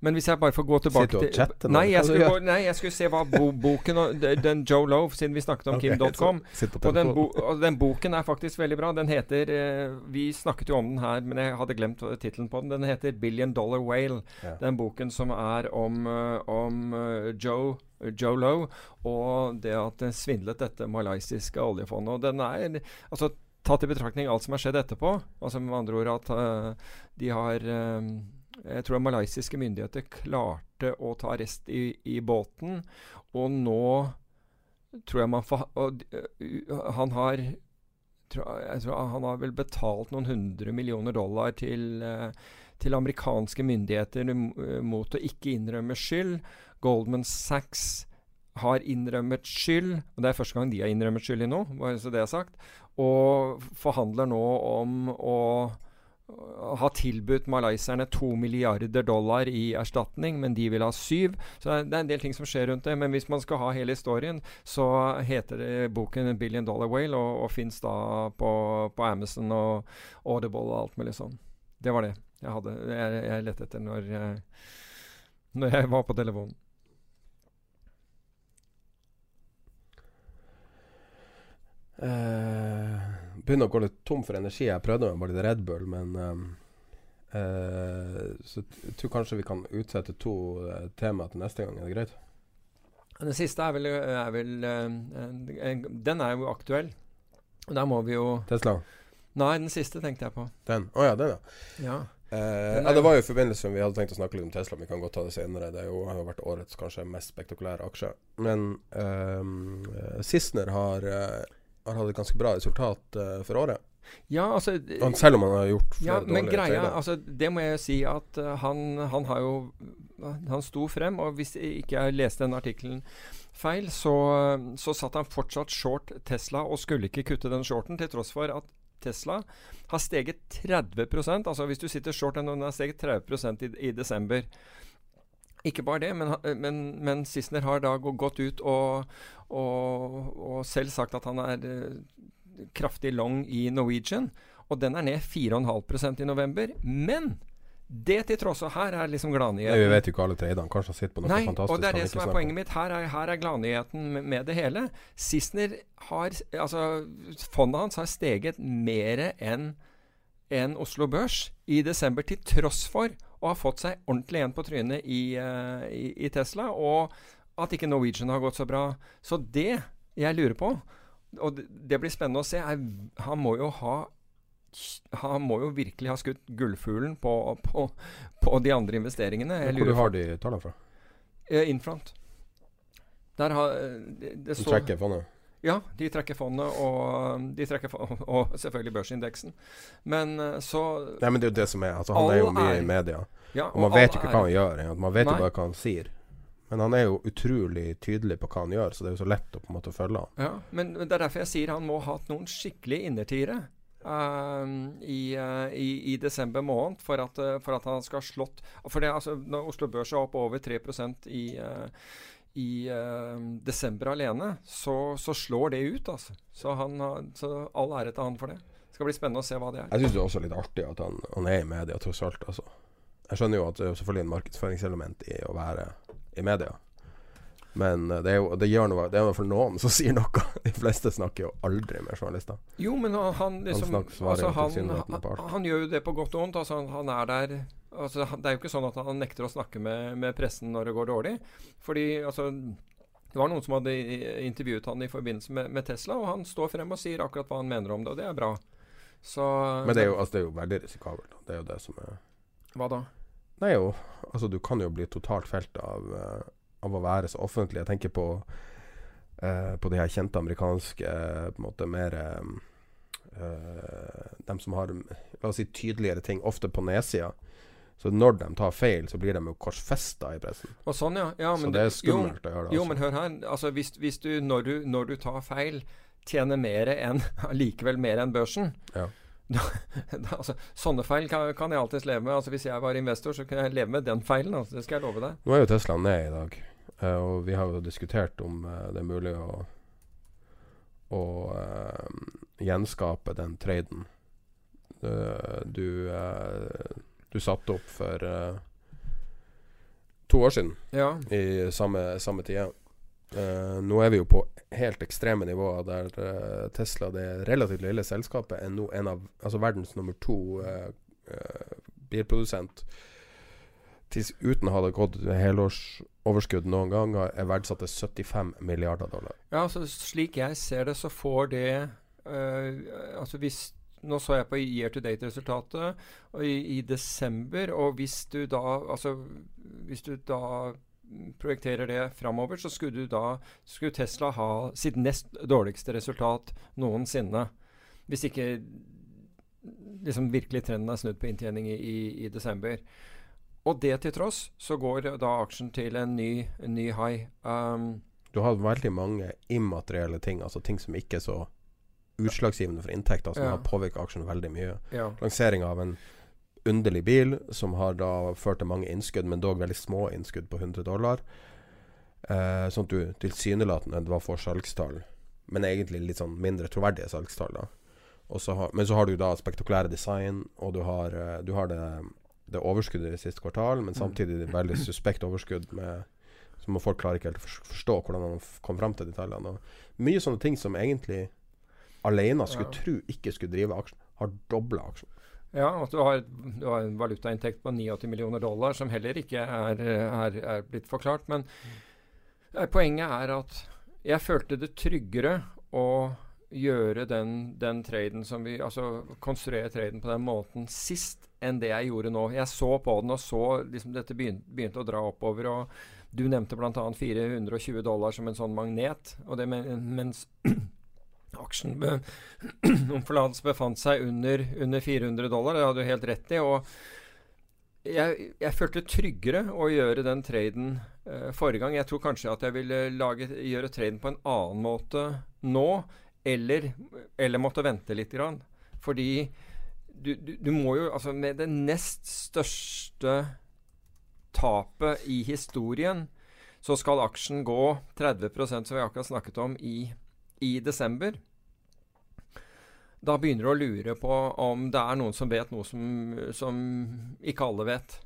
Men hvis jeg bare får gå tilbake til chatte, nei, jeg skulle, gå, nei, jeg skulle se hva bo, boken og Den Joe Love, siden vi snakket om okay, Kim.com. Og, den bo, og den boken er faktisk veldig bra. Den heter eh, Vi snakket jo om den her, men jeg hadde glemt tittelen på den. Den heter 'Billion Dollar Whale'. Ja. Den boken som er om, uh, om uh, Joe Joe Lowe og det at det svindlet dette malaysiske oljefondet. Og den er altså Tatt i betraktning alt som har skjedd etterpå, altså med andre ord at uh, de har um, jeg tror malaysiske myndigheter klarte å ta arrest i, i båten. Og nå tror jeg man fa, og, uh, Han har jeg tror Han har vel betalt noen hundre millioner dollar til, til amerikanske myndigheter mot å ikke innrømme skyld. Goldman Sachs har innrømmet skyld, og det er første gang de har innrømmet skyld i noe, bare så det er sagt, og forhandler nå om å har tilbudt malayserne to milliarder dollar i erstatning, men de vil ha syv. Så det er en del ting som skjer rundt det. Men hvis man skal ha hele historien, så heter det boken 'Billion Dollar Whale' og, og fins da på, på, Amazon og Audible og alt mulig sånn. Det var det jeg hadde. Jeg, jeg lette etter når når jeg var på telefonen. Uh begynner å gå litt tom for energi. Jeg prøvde med bare litt Red Bull, men um, uh, Så jeg tror kanskje vi kan utsette to uh, temaer til neste gang. Er det greit? Den siste er vel, er vel uh, Den er jo aktuell. Og der må vi jo Tesla? Nei, den siste tenkte jeg på. Den? Å oh, ja, den, ja. ja. Uh, ja, Det var jo i forbindelse med Vi hadde tenkt å snakke litt om Tesla. Vi kan godt ta det senere. Det jo, har jo vært årets kanskje mest spektakulære aksje. Men eh, Sissener har har hatt et ganske bra resultat uh, for året. Ja, altså Selv om han har gjort flere ja, men greia, altså, Det må jeg jo si at uh, han, han, har jo han sto frem, og hvis ikke jeg leste den artikkelen feil, så, så satt han fortsatt short Tesla og skulle ikke kutte den shorten, til tross for at Tesla har steget 30% Altså hvis du sitter short, den har steget 30 i, i desember. Ikke bare det, men, men, men Sissener har da gått ut og, og, og, selv sagt at han er uh, kraftig long i Norwegian. Og den er ned 4,5% i november. Men det til tross og Her er liksom gladnyheten. Vi vet jo ikke alle tradene. Kanskje han sitter på noe Nei, fantastisk. Og det er det som er poenget mitt. Her er, her er gladnyheten med, med det hele. Sissener har Altså, fondet hans har steget mer enn en Oslo Børs i desember, til tross for og har fått seg ordentlig igjen på trynet i, uh, i, i, Tesla, og at ikke Norwegian har gått så bra. Så det jeg lurer på, og det, blir spennende å se, er Han må jo ha han må jo virkelig ha skutt gullfuglen på, på, på de andre investeringene. Jeg Hvor har de tallene fra? Uh, Infront. Der har det, det så? Ja, de trekker fondet, og, de trekker fondet, og selvfølgelig børsindeksen. Men eh, så Nei, men det er jo det som er altså, Han er jo mye er, i media. Ja, og, og man vet jo ikke hva han gjør. Man vet jo bare hva han sier. Men han er jo utrolig tydelig på hva han gjør, så det er jo så lett å på en måte følge han. Ja, men det er derfor jeg sier han må ha hatt noen skikkelig innertiere. Uh, i, uh, i, i, desember måned for at, uh, for at, han skal ha slått For det, altså, når Oslo Børs er opp over 3 i, i uh, desember alene, så, så, slår det ut. altså. Så, han, så all ære til han for det. Det skal bli spennende å se hva det er. Jeg syns det er også litt artig at han, han er i media, tross alt. altså. Jeg skjønner jo at det er selvfølgelig en markedsføringselement i å være i media. Men uh, det er jo det gjør noe, det er for noen som sier noe. De fleste snakker jo aldri med journalister. Jo, men han liksom, han, altså, han, han, han, gjør jo det på godt og vondt. Altså, han er der Altså, det er jo ikke sånn at han nekter å snakke med, med pressen når det går dårlig. Fordi altså, det var noen som hadde intervjuet han i forbindelse med, med, Tesla, og han står frem og sier akkurat hva han mener om det, og det er bra. Så, Men det er, jo, altså, det er jo veldig risikabelt. Det er jo det som er Hva da? Nei, jo, altså du kan jo bli totalt felt av, uh, av å være så offentlig. Jeg tenker på, eh, på de her kjente amerikanske uh, på en måte mer Dem som har la oss si tydeligere ting, ofte på nedsida. Så når de tar feil, så blir de jo korsfesta i pressen. Og sånn, ja. ja så det er skummelt jo, å gjøre det. Jo, men hør her. Altså, hvis, hvis du, når du, når du tar feil, tjener mer enn likevel mer enn børsen ja. da, da, altså, sånne feil kan, kan jeg alltids leve med. Altså, hvis jeg var investor, så kunne jeg leve med den feilen. Altså, det skal jeg love deg. Nå er jo Tesla ned i dag, og vi har jo diskutert om uh, det er mulig å, å uh, gjenskape den traden. du du satte opp for uh, to år siden. Ja. I samme, samme tida. Uh, nå er vi jo på helt ekstreme nivåer der uh, Tesla, det relativt lille selskapet, er nå en av altså verdens nummer to bilprodusent. Tis, uten å ha gått helårsoverskudd noen gang, er verdsatt til 75 milliarder dollar. Ja, altså Slik jeg ser det, så får det Altså Hvis nå så jeg på year to date-resultatet i, i, desember, og hvis du da Altså, hvis du da projekterer det framover, så skulle, du da, skulle Tesla ha sitt nest dårligste resultat noensinne. Hvis ikke liksom virkelig trenden er snudd på inntjening i, i, i, desember. Og det til tross, så går da aksjen til en ny, en ny high. Um, du har veldig mange immaterielle ting, altså ting som ikke er så utslagsgivende for inntekter, som ja. har påvirka aksjen veldig mye. Ja. Lansering av en underlig bil som har da ført til mange innskudd, men dog veldig små innskudd på 100 dollar. Eh, sånn at du tilsynelatende var for salgstall, men egentlig litt sånn mindre troverdige salgstall. da har, Men så har du da spektakulære design, og du har, eh, du har det, det, overskuddet i siste kvartal, men mm. samtidig det veldig suspekt overskudd med som folk klarer ikke helt å forstå hvordan man kom fram til detaljene. Og mye sånne ting som egentlig alene skulle ja. tro ikke skulle drive aksjen, har dobla aksjen. Ja, at du har, du har, en valutainntekt på 89 millioner dollar, som heller ikke er, er, er blitt forklart. Men mm. poenget er at jeg følte det tryggere å gjøre den, den traden som vi Altså konstruere traden på den måten sist enn det jeg gjorde nå. Jeg så på den og så liksom dette begynte, begynte å dra oppover. og Du nevnte bl.a. 420 dollar som en sånn magnet. og det mens aksjen be, om forlatelse befant seg under, under, 400 dollar. Det hadde du helt rett i. og jeg, jeg, følte tryggere å gjøre den traden uh, forrige gang. Jeg tror kanskje at jeg ville lage, gjøre traden på en annen måte nå, eller, eller måtte vente litt. Grann. Fordi du, du, du, må jo Altså, med det nest største tapet i historien, så skal aksjen gå 30% som vi akkurat snakket om, i, i desember da begynner du å lure på om det er noen som vet noe som, som ikke alle vet.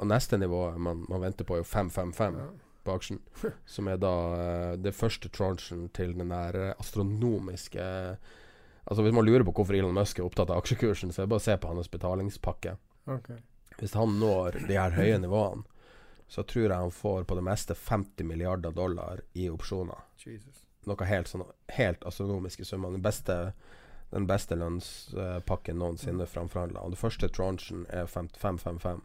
Og neste nivå man, man venter på, er jo 555 ja. På aksjen. som er da uh, det første tranchen til den der eh, astronomiske Altså Hvis man lurer på hvorfor Elon Musk er opptatt av aksjekursen, så er det bare å se på hans betalingspakke. Okay. Hvis han når de her høye nivåene, så tror jeg han får på det meste 50 milliarder dollar i opsjoner. Jesus. Noe helt sånn helt astronomiske summer. Den beste den beste lønnspakken noensinne framforhandla. Og den første tranchen er 5555.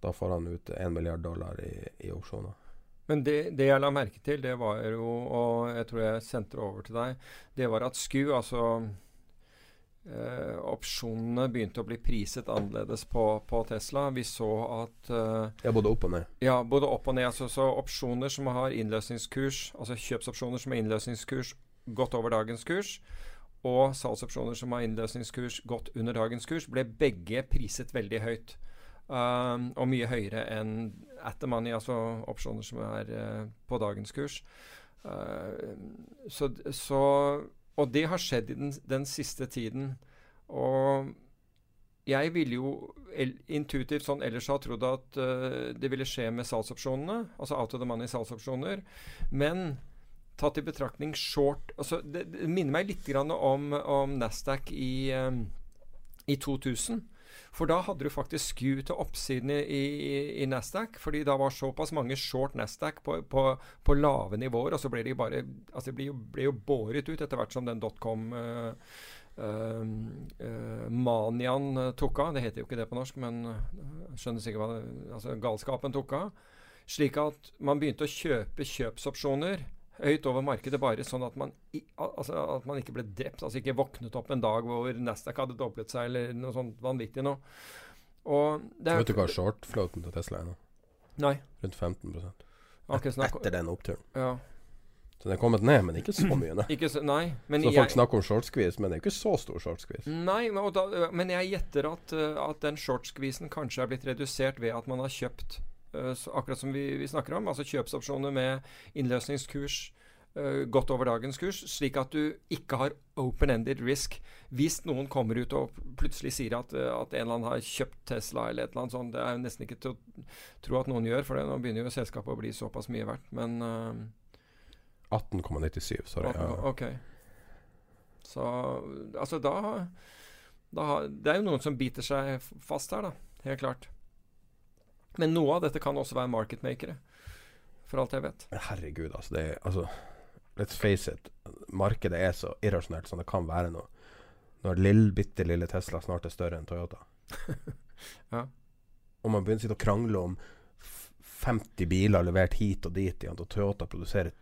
Da får han ut 1 milliard dollar i, i opsjoner. Men det, det, jeg la merke til, det var jo, og jeg tror jeg sendte det over til deg, det var at SKU, altså eh, opsjonene begynte å bli priset annerledes på, på Tesla. Vi så at eh, Ja, både opp og ned. Ja, både opp og ned. Altså, så opsjoner som har innløsningskurs, altså kjøpsopsjoner som har innløsningskurs godt over dagens kurs, og salgsopsjoner som har innløsningskurs godt under dagens kurs, ble begge priset veldig høyt. Um, og mye høyere enn at the money, altså opsjoner som er uh, på dagens kurs. Uh, så, så, og det har skjedd i den, den, siste tiden. Og jeg ville jo intuitivt sånn ellers ha trodd at uh, det ville skje med salgsopsjonene, altså out of the money salgsopsjoner. Men tatt i betraktning short altså det, det, minner meg litt om, om Nasdaq i, um, i 2000. For da hadde du faktisk sku til oppsiden i, i, i, Nasdaq. Fordi da var såpass mange short Nasdaq på, på, på lave nivåer. Og så ble de bare altså det ble ble jo båret ut etter hvert som den dotcom uh, uh, uh, manian tok av. Det heter jo ikke det på norsk, men skjønner sikkert hva det, altså galskapen tok av. Slik at man begynte å kjøpe kjøpsopsjoner høyt over markedet, bare sånn at man, altså, at man, ikke ble drept. Altså ikke våknet opp en dag hvor Nasdaq hadde doblet seg, eller noe sånt vanvittig noe. Og det er, Vet du hva short-floaten til Tesla er nå? Nei. Rundt 15 Et, Etter den oppturen. Ja. Så den er kommet ned, men ikke så mye ikke så, nei, så folk jeg, snakker om short-squeeze, men det er ikke så stor short-squeeze. Nei, men, da, men jeg gjetter at, at den short-squeezen kanskje er blitt redusert ved at man har kjøpt akkurat som vi, vi, snakker om, altså kjøpsopsjoner med innløsningskurs uh, godt over dagens kurs, slik at du ikke har open-ended risk. Hvis noen kommer ut og plutselig sier at, uh, at, en eller annen har kjøpt Tesla eller et eller annet sånt, det er nesten ikke til å tro at noen gjør, for det, nå begynner jo selskapet å bli såpass mye verdt, men 18,97, sorry. 18. Ok. Så altså da, da Det er jo noen som biter seg fast her, da. Helt klart. Men noe av dette kan også være marketmakere, for alt jeg vet. Herregud, altså. Det er, altså let's face it, markedet er så irrasjonelt som det kan være nå. Når lille, bitte lille Tesla snart er større enn Toyota. ja. Og man begynner å krangle om 50 biler levert hit og dit, og Toyota produserer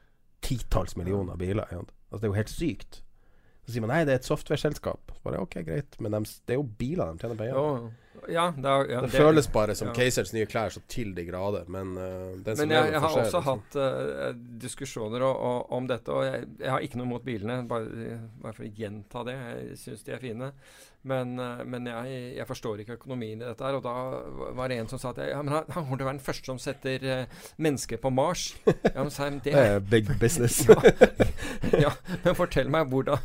titalls millioner biler. Altså, det er jo helt sykt. Så sier man nei, det er et software-selskap. Bare OK, greit, men de, det er jo biler de tjener penger på. Ja, det, er, ja, det, føles bare som ja. Keisers nye klær så til de grader, men uh, Men jeg, jeg har også liksom. hatt uh, diskusjoner og, og, om dette, og jeg, jeg, har ikke noe mot bilene, bare, bare for å gjenta det. Jeg syns de er fine. Men, uh, men jeg, jeg, forstår ikke økonomien i dette her. Og da var det en som sa at ja, men han, han kommer til å være den første som setter mennesker på Mars. Ja, men, så, det, er big business. ja, men fortell meg hvordan,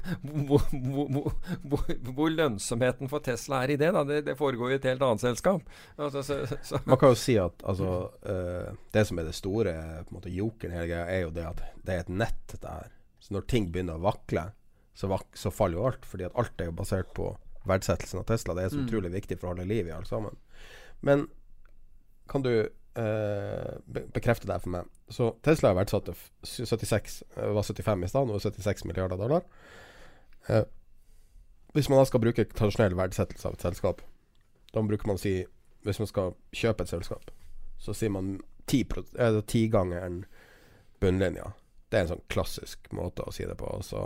hvor, hvor, hvor, hvor, lønnsomheten for Tesla er i det. da, Det, det foregår jo et helt annet selskap. Altså, så, så. Man kan jo si at altså, uh, det som er det store på en måte jokeren hele greia, er jo det at det er et nett, dette her. Så når ting begynner å vakle, så, vak så faller jo alt. Fordi at alt er jo basert på verdsettelsen av Tesla. Det er så mm. utrolig viktig for å holde liv i alt sammen. Men kan du eh, bekrefte det for meg? Så Tesla er verdsatt til 76, var 75 i stad, nå er 76 milliarder dollar. Eh, hvis man da skal bruke tradisjonell verdsettelse av et selskap, da bruker man å si Hvis man skal kjøpe et selskap, så sier man tigangeren ti bunnlinja. Det er en sånn klassisk måte å si det på. Og Så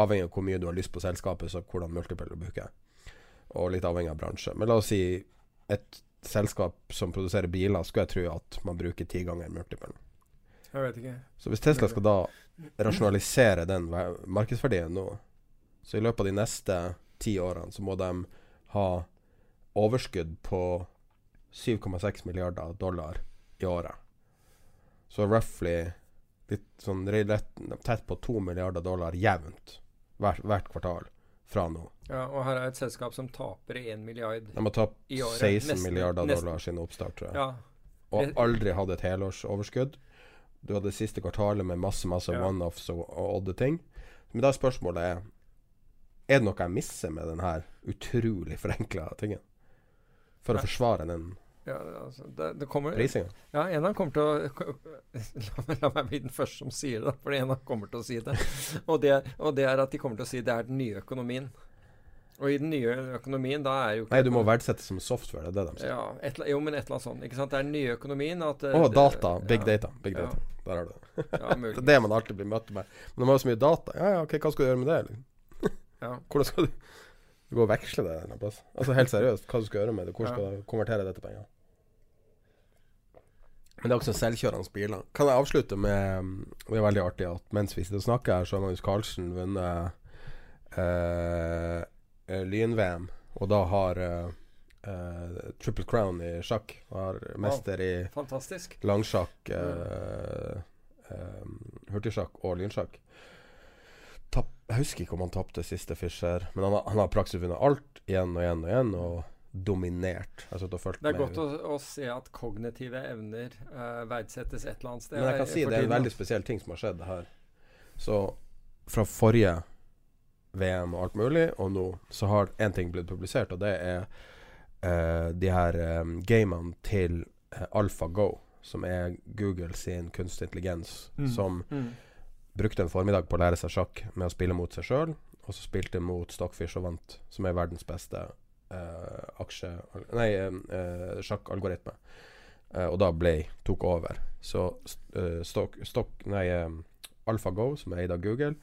Avhengig av hvor mye du har lyst på selskapet, så hvordan multiple du bruker. Og litt avhengig av bransje. Men la oss si et, selskap som produserer biler, skulle jeg tro at man bruker ti ganger multiple. Jeg vet ikke. Så hvis Tesla skal da rasjonalisere den markedsverdien nå, så i løpet av de neste ti årene så må de ha overskudd på 7,6 milliarder dollar i året. Så roughly litt sånn tett på 2 milliarder dollar jevnt hvert, hvert kvartal fra nå. Ja, og her er et selskap som taper 1 milliard De har tapt 16 Nesten- milliarder nesten. dollar siden oppstart, tror jeg. Ja. Og aldri hadde et helårsoverskudd. Du hadde det siste kvartalet med masse masse Ja. one-offs og, og odde ting. Men da er spørsmålet er Er det noe jeg misser med denne utrolig forenkla tingen? For å forsvare den Ja, altså, det, det kommer prisinga? Ja, en av dem kommer til å la, la meg bli den første som sier det, for en av dem kommer til å si det. Og, det. og det er at de kommer til å si det er den nye økonomien. Og i den nye økonomien, da er jo Nei, du må verdsette som software, det er det de sier. Ja, et, jo, men et eller annet sånt. Ikke sant? Det er den nye økonomien at Å, oh, data. Big ja, data. Big ja. Der har du det. Ja, det er det man alltid blir møtt med. Men de har jo så mye data. Ja, ja, ok, hva skal du gjøre med det? Liksom? Ja. Hvordan skal du gå og veksle det en plass? Altså helt seriøst, hva du skal gjøre med det? Hvor skal du konvertere det til penger? Men det er også selvkjørende biler. Kan jeg avslutte med Det er veldig artig at mens vi sitter og snakker her, så har Magnus Carlsen vunnet uh, Lyn-VM. Og da har uh, uh, Triple Crown i sjakk. Har mester i Fantastisk. langsjakk, eh, hurtigsjakk og lynsjakk. Tapp, jeg husker ikke om han tapte siste Fischer, men han har, han har praksis vunnet alt igjen og igjen og igjen, og dominert. Fulgt Det er med. godt å, å se at kognitive evner uh, verdsettes et eller annet sted. Men jeg kan si det er en veldig spesiell ting som har skjedd her. Så fra forrige VM og alt mulig, og nå, så har én ting blitt publisert, og det er uh, de her um, gamene til uh, AlphaGo, som er Google sin kunstig intelligens, Mm. som Mm. brukte en formiddag på å lære seg sjakk med å spille mot seg sjøl, og så spilte mot Stockfish og vant, som er verdens beste eh, aksje... Nei, uh, sjakkalgoritme. Uh, og da ble tok over. Så uh, Stock, Stock Nei, um, AlphaGo, som er eid av Google,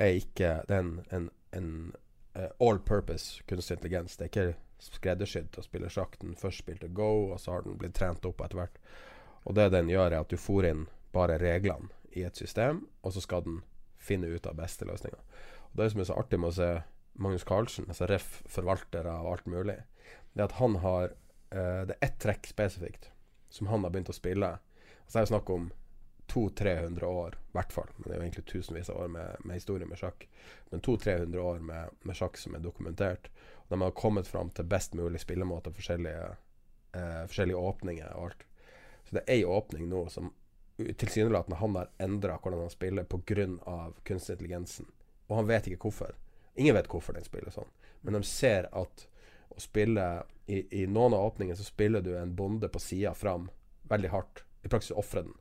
er ikke den en, en all purpose kunstig intelligens. Det er ikke skreddersydd til å spille sjakk. Den først spilte Go, og så har den blitt trent opp etter hvert. Og det den gjør, er at du får inn bare reglene i et system, og så skal den finne ut av beste løsninga. Det som er så artig med å se Magnus Carlsen, altså ref. forvaltere av alt mulig, det er at han har uh, Det er ett trekk spesifikt som han har begynt å spille. Altså Det er snakk om 200-300 år, i hvert fall. Men det er jo egentlig tusenvis av år med, med historie med sjakk. Men 200-300 år med, med sjakk som er dokumentert. Og de har kommet fram til best mulig spillemåte, forskjellige, uh, forskjellige åpninger og alt. Så det er ei åpning nå som tilsynelatende han har endra hvordan han spiller pga. kunstig intelligensen. Og han vet ikke hvorfor. Ingen vet hvorfor den spiller sånn. Men de ser at å spille i, I noen av åpningene så spiller du en bonde på sida fram veldig hardt. I praksis ofrer den.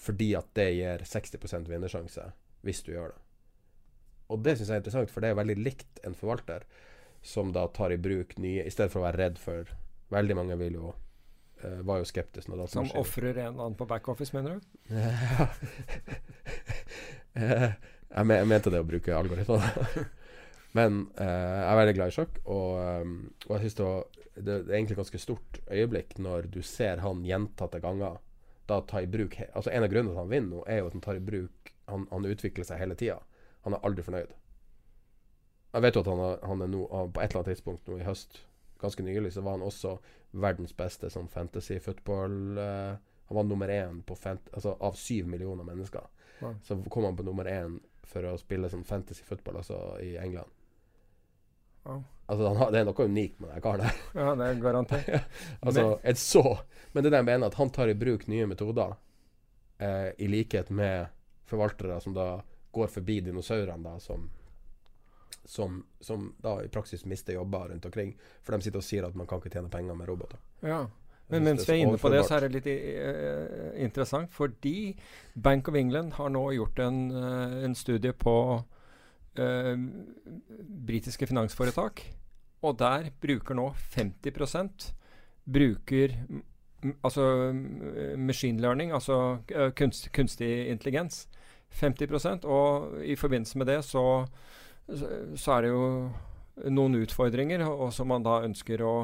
Fordi at det gir 60% vinnersjanse hvis du gjør det. Og det syns jeg er interessant, for det er veldig likt en forvalter som da tar i bruk nye I stedet for å være redd for Veldig mange vil jo uh, var jo skeptiske Som ofrer en annen på backoffice, mener du? Eh, jeg, men, jeg mente det å bruke algoritmer. Men eh, jeg er veldig glad i sjakk, og, um, og jeg synes det, det, er egentlig et ganske stort øyeblikk når du ser han gjentatte ganger da ta i bruk Altså En av grunnene til at han vinner nå, er jo at han tar i bruk Han, han utvikler seg hele tida. Han er aldri fornøyd. Jeg vet jo at han, er, han er nå På et eller annet tidspunkt nå i høst, ganske nylig, så var han også verdens beste sånn fantasy football uh, Han var nummer én på fant altså, av syv millioner mennesker. Wow. Så kom han på nummer én for å spille sånn fantasy football altså i England. Oh. Altså han har, Det er noe unikt med den karen der. Ja, det er garantert. altså, et så Men det er jeg mener, at han tar i bruk nye metoder, eh, i likhet med forvaltere som da går forbi dinosaurene, da, som som, som da i praksis mister jobber rundt omkring. For de sitter og sier at man kan ikke tjene penger med roboter. Ja. Men mens vi er inne på det, så er det litt uh, interessant, fordi Bank of England har nå gjort en, uh, en studie på uh, britiske finansforetak, og der bruker nå 50 bruker altså machine learning, altså kunst, kunstig intelligens. 50% og i forbindelse med det så, så er det jo noen utfordringer, og som man da ønsker å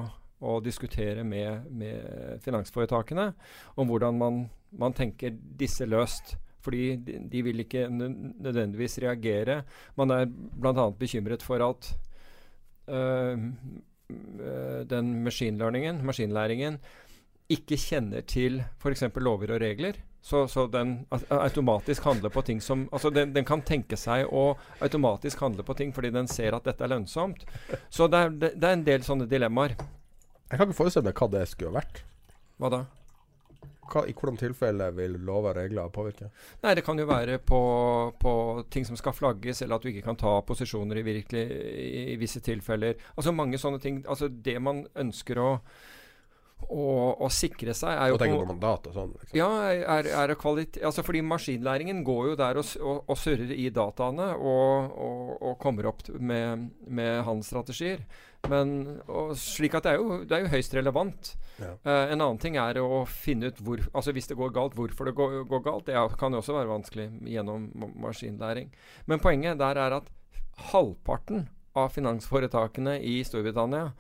å diskutere med, med finansforetakene om hvordan man, man, tenker disse løst. Fordi de, de vil ikke nødvendigvis reagere. Man er bl.a. bekymret for at øh, den maskinlæringen, maskinlæringen ikke kjenner til f.eks. lover og regler. Så, så, den automatisk handler på ting som Altså den, den, kan tenke seg å automatisk handle på ting fordi den ser at dette er lønnsomt. Så det er, det er en del sånne dilemmaer. Jeg kan ikke forestille meg hva det skulle ha vært. Hva da? Hva, I hvordan tilfelle vil lover og regler påvirke? Nei, Det kan jo være på, på, ting som skal flagges, eller at du ikke kan ta posisjoner i, virkelig, i, visse tilfeller. Altså mange sånne ting. Altså Det man ønsker å å, sikre seg er jo Og tenker på mandat og sånn? Liksom. Ja, er, er kvalitet, altså fordi maskinlæringen går jo der og, og, og surrer i dataene og, og kommer opp med, med handelsstrategier. Men slik at det er jo, det er jo høyst relevant. Ja. Uh, en annen ting er å finne ut hvor Altså hvis det går galt, hvorfor det går, går galt. Det kan jo også være vanskelig gjennom maskinlæring. Men poenget der er at halvparten av finansforetakene i Storbritannia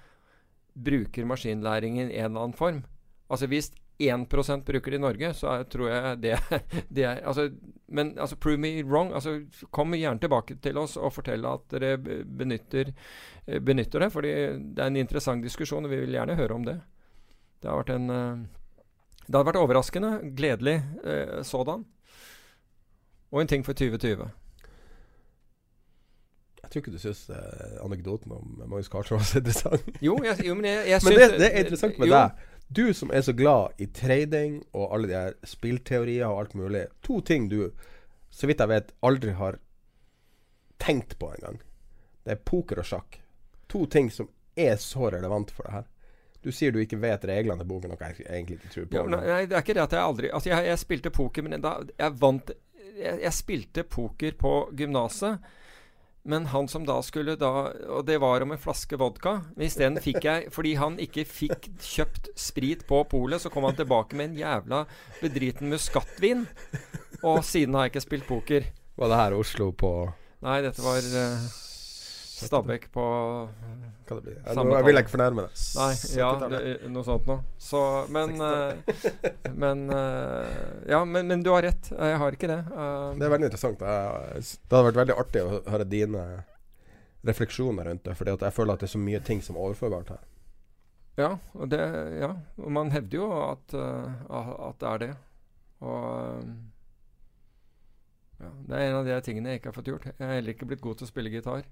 bruker maskinlæringen i en eller annen form. Altså Hvis 1 bruker det i Norge, så er, tror jeg det, det er altså, Men altså, prove me wrong. Altså, kom gjerne tilbake til oss og fortell at dere benytter, eh, benytter det. fordi det er en interessant diskusjon, og vi vil gjerne høre om det. Det har vært en uh, Det hadde vært overraskende, gledelig eh, sådan. Og en ting for 2020. Jeg tror ikke du syns eh, anekdoten om Magnus Carlsen var så interessant. jo, jeg, jo, men jeg, jeg Men det, det, er interessant med jo. deg. Du som er så glad i trading og alle de her spillteorier og alt mulig. To ting du, så vidt jeg vet, aldri har tenkt på engang. Det er poker og sjakk. To ting som er så relevant for deg her. Du sier du ikke vet reglene til boken, noe jeg egentlig ikke tror på. Ja, nei, det er ikke det at jeg aldri Altså, jeg, jeg spilte poker, men da jeg vant jeg, jeg spilte poker på gymnaset. Men han som da skulle da Og det var om en flaske vodka. Isteden fikk jeg Fordi han ikke fikk kjøpt sprit på polet, så kom han tilbake med en jævla bedriten muskatvin. Og siden har jeg ikke spilt poker. Var det her Oslo på Nei, dette var uh, Stabæk på Hva det blir? Jeg, nå, jeg vil ikke fornærme deg. Nei, ja, det, noe sånt noe. Så, men uh, Men uh, Ja, men, men, du har rett. Jeg har ikke det. Uh, det er veldig interessant. Jeg, det hadde vært veldig artig å høre dine refleksjoner rundt det. Fordi jeg føler at det er så mye ting som er overførbart her. Ja, og, det, ja, og man hevder jo at, at det er det. Og ja, det er en av de tingene jeg ikke har fått gjort. Jeg har heller ikke blitt god til å spille gitar.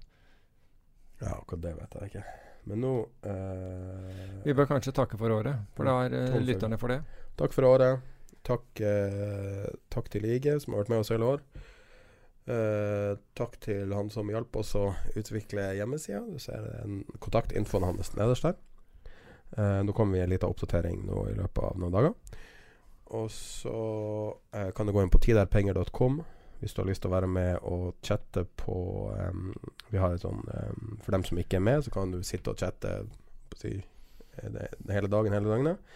Ja, akkurat det vet jeg ikke. Men nå eh, Vi bør kanskje takke for året, for da er eh, lytterne for det. Takk for året. Takk, eh, takk til Lige, som har vært med oss hele år. Eh, takk til han som hjalp oss å utvikle hjemmesida. Du ser en kontaktinfoen hans nederst der. Eh, nå kommer vi en liten oppdatering nå i løpet av noen dager. Og så eh, kan du gå inn på tiderpenger.com hvis du har lyst til å være med og chatte på um, Vi har et sånn um, For dem som ikke er med, så kan du sitte og chatte si, eh, det, hele dagen, hele døgnet.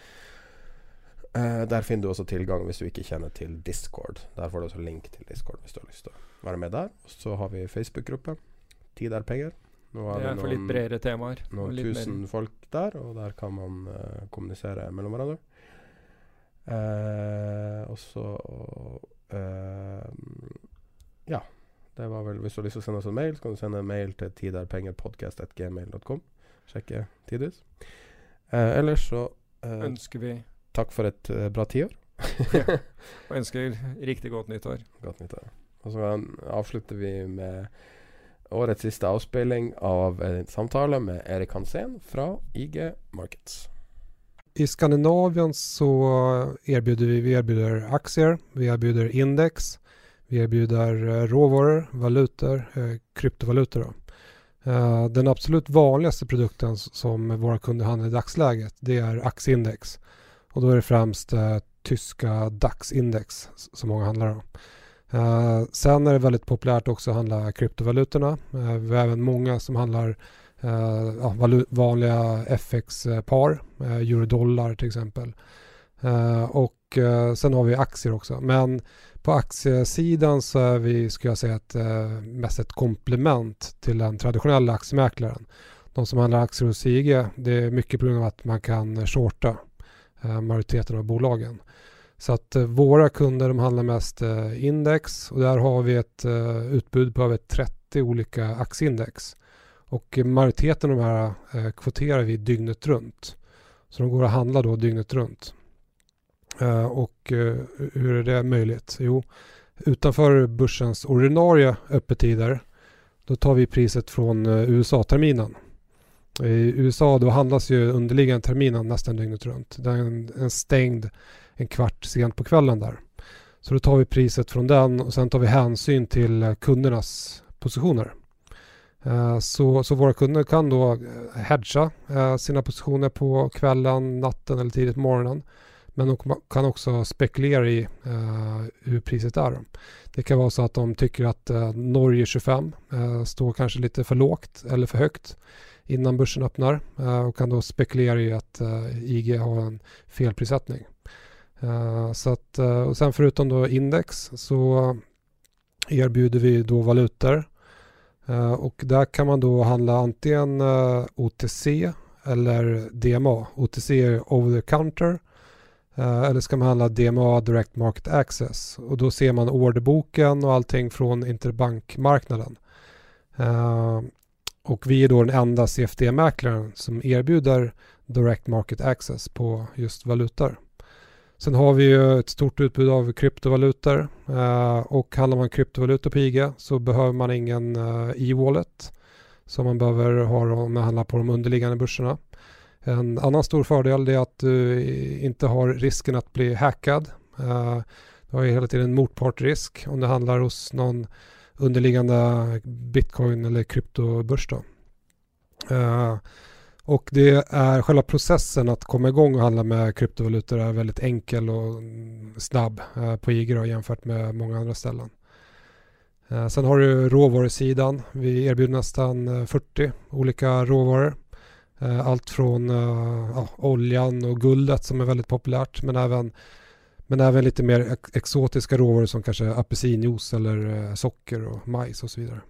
Uh, der finner du også tilgang hvis du ikke kjenner til Discord. Der får du også link til Discord hvis du har lyst til å være med der. Og så har vi Facebook-gruppe. Tid er penger. Nå har er for litt bredere temaer. Noen tusen mer. folk der, og der kan man uh, kommunisere mellom hverandre. Uh, og så ja. Det var vel Hvis du har lyst til å sende oss en mail, så kan du sende en mail til tiderpengerpodkast.gmail.com. Sjekke Tidus. Uh, ellers så uh, Ønsker vi Takk for et bra tiår. ja. Og ønsker riktig godt nyttår. Godt nyttår. Og så avslutter vi med årets siste avspilling av en samtale med Erik Hansen fra IG Markets. I Skandinavien så erbjuder vi, vi erbjuder aktier, vi erbjuder index, vi erbjuder råvarer, råvaror, valutor, eh, kryptovalutor. Eh, den absolut vanligaste produkten som våra kunder handlar i dagsläget det är aktieindex. Och då är det främst tyska DAX-index som många handlar om. sen är det väldigt populärt också att handla kryptovalutorna. vi har även många som handlar Uh, ja, vanliga FX-par, uh, eh, euro-dollar till exempel. Och sen har vi aktier också. Men på aktiesidan så är vi, skulle jag säga, ett, mest ett komplement till den traditionella aktiemäklaren. de som handlar aktier hos IG, det är mycket på grund av att man kan shorta eh, majoriteten av bolagen. Så att eh, våra kunder de handlar mest eh, index och där har vi ett eh, utbud på över 30 olika aktieindex. Och majoriteten av de här eh, kvoterar vi dygnet runt. Så de går att handla då dygnet runt. Eh, och eh, hur är det möjligt? Jo, utanför börsens ordinarie öppettider då tar vi priset från eh, USA-terminen. I USA då handlas ju underliggande terminen nästan dygnet runt. Den är stängd en kvart sent på kvällen där. Så då tar vi priset från den och sen tar vi hänsyn till kundernas positioner. Så, så våra kunder kan då hedga sina positioner på kvällen, natten eller tidigt på morgonen. Men de kan också spekulera i hur priset är. Det kan vara så att de tycker att Norge 25 uh, står kanske lite för lågt eller för högt innan börsen öppnar och kan då spekulera i att IG har en felprissättning. så att, och sen förutom då index så erbjuder vi då valutor och där kan man då handla antingen OTC eller DMA. OTC är over the counter Eh, eller ska man handla DMA Direct Market Access och då ser man orderboken och allting från interbankmarknaden. Och vi är då den enda CFD-mäklaren som erbjuder Direct Market Access på just valutor. Sen har vi ju ett stort utbud av kryptovalutor eh, och handlar man kryptovalutor på IG så behöver man ingen uh, e-wallet som man behöver ha om man handlar på de underliggande börserna. En annan stor fördel är att du inte har risken att bli hackad. Eh, du har ju hela tiden motpartrisk om det handlar hos någon underliggande bitcoin eller kryptobörs. Då. Eh, och det är själva processen att komma igång och handla med kryptovalutor är väldigt enkel och snabb eh, på IG då, jämfört med många andra ställen. Sen har du råvarusidan. Vi erbjuder nästan 40 olika råvaror. Eh, allt från eh, ja, oljan och guldet som är väldigt populärt men även, men även lite mer exotiska råvaror som kanske apelsinjuice eller eh, socker och majs och så vidare.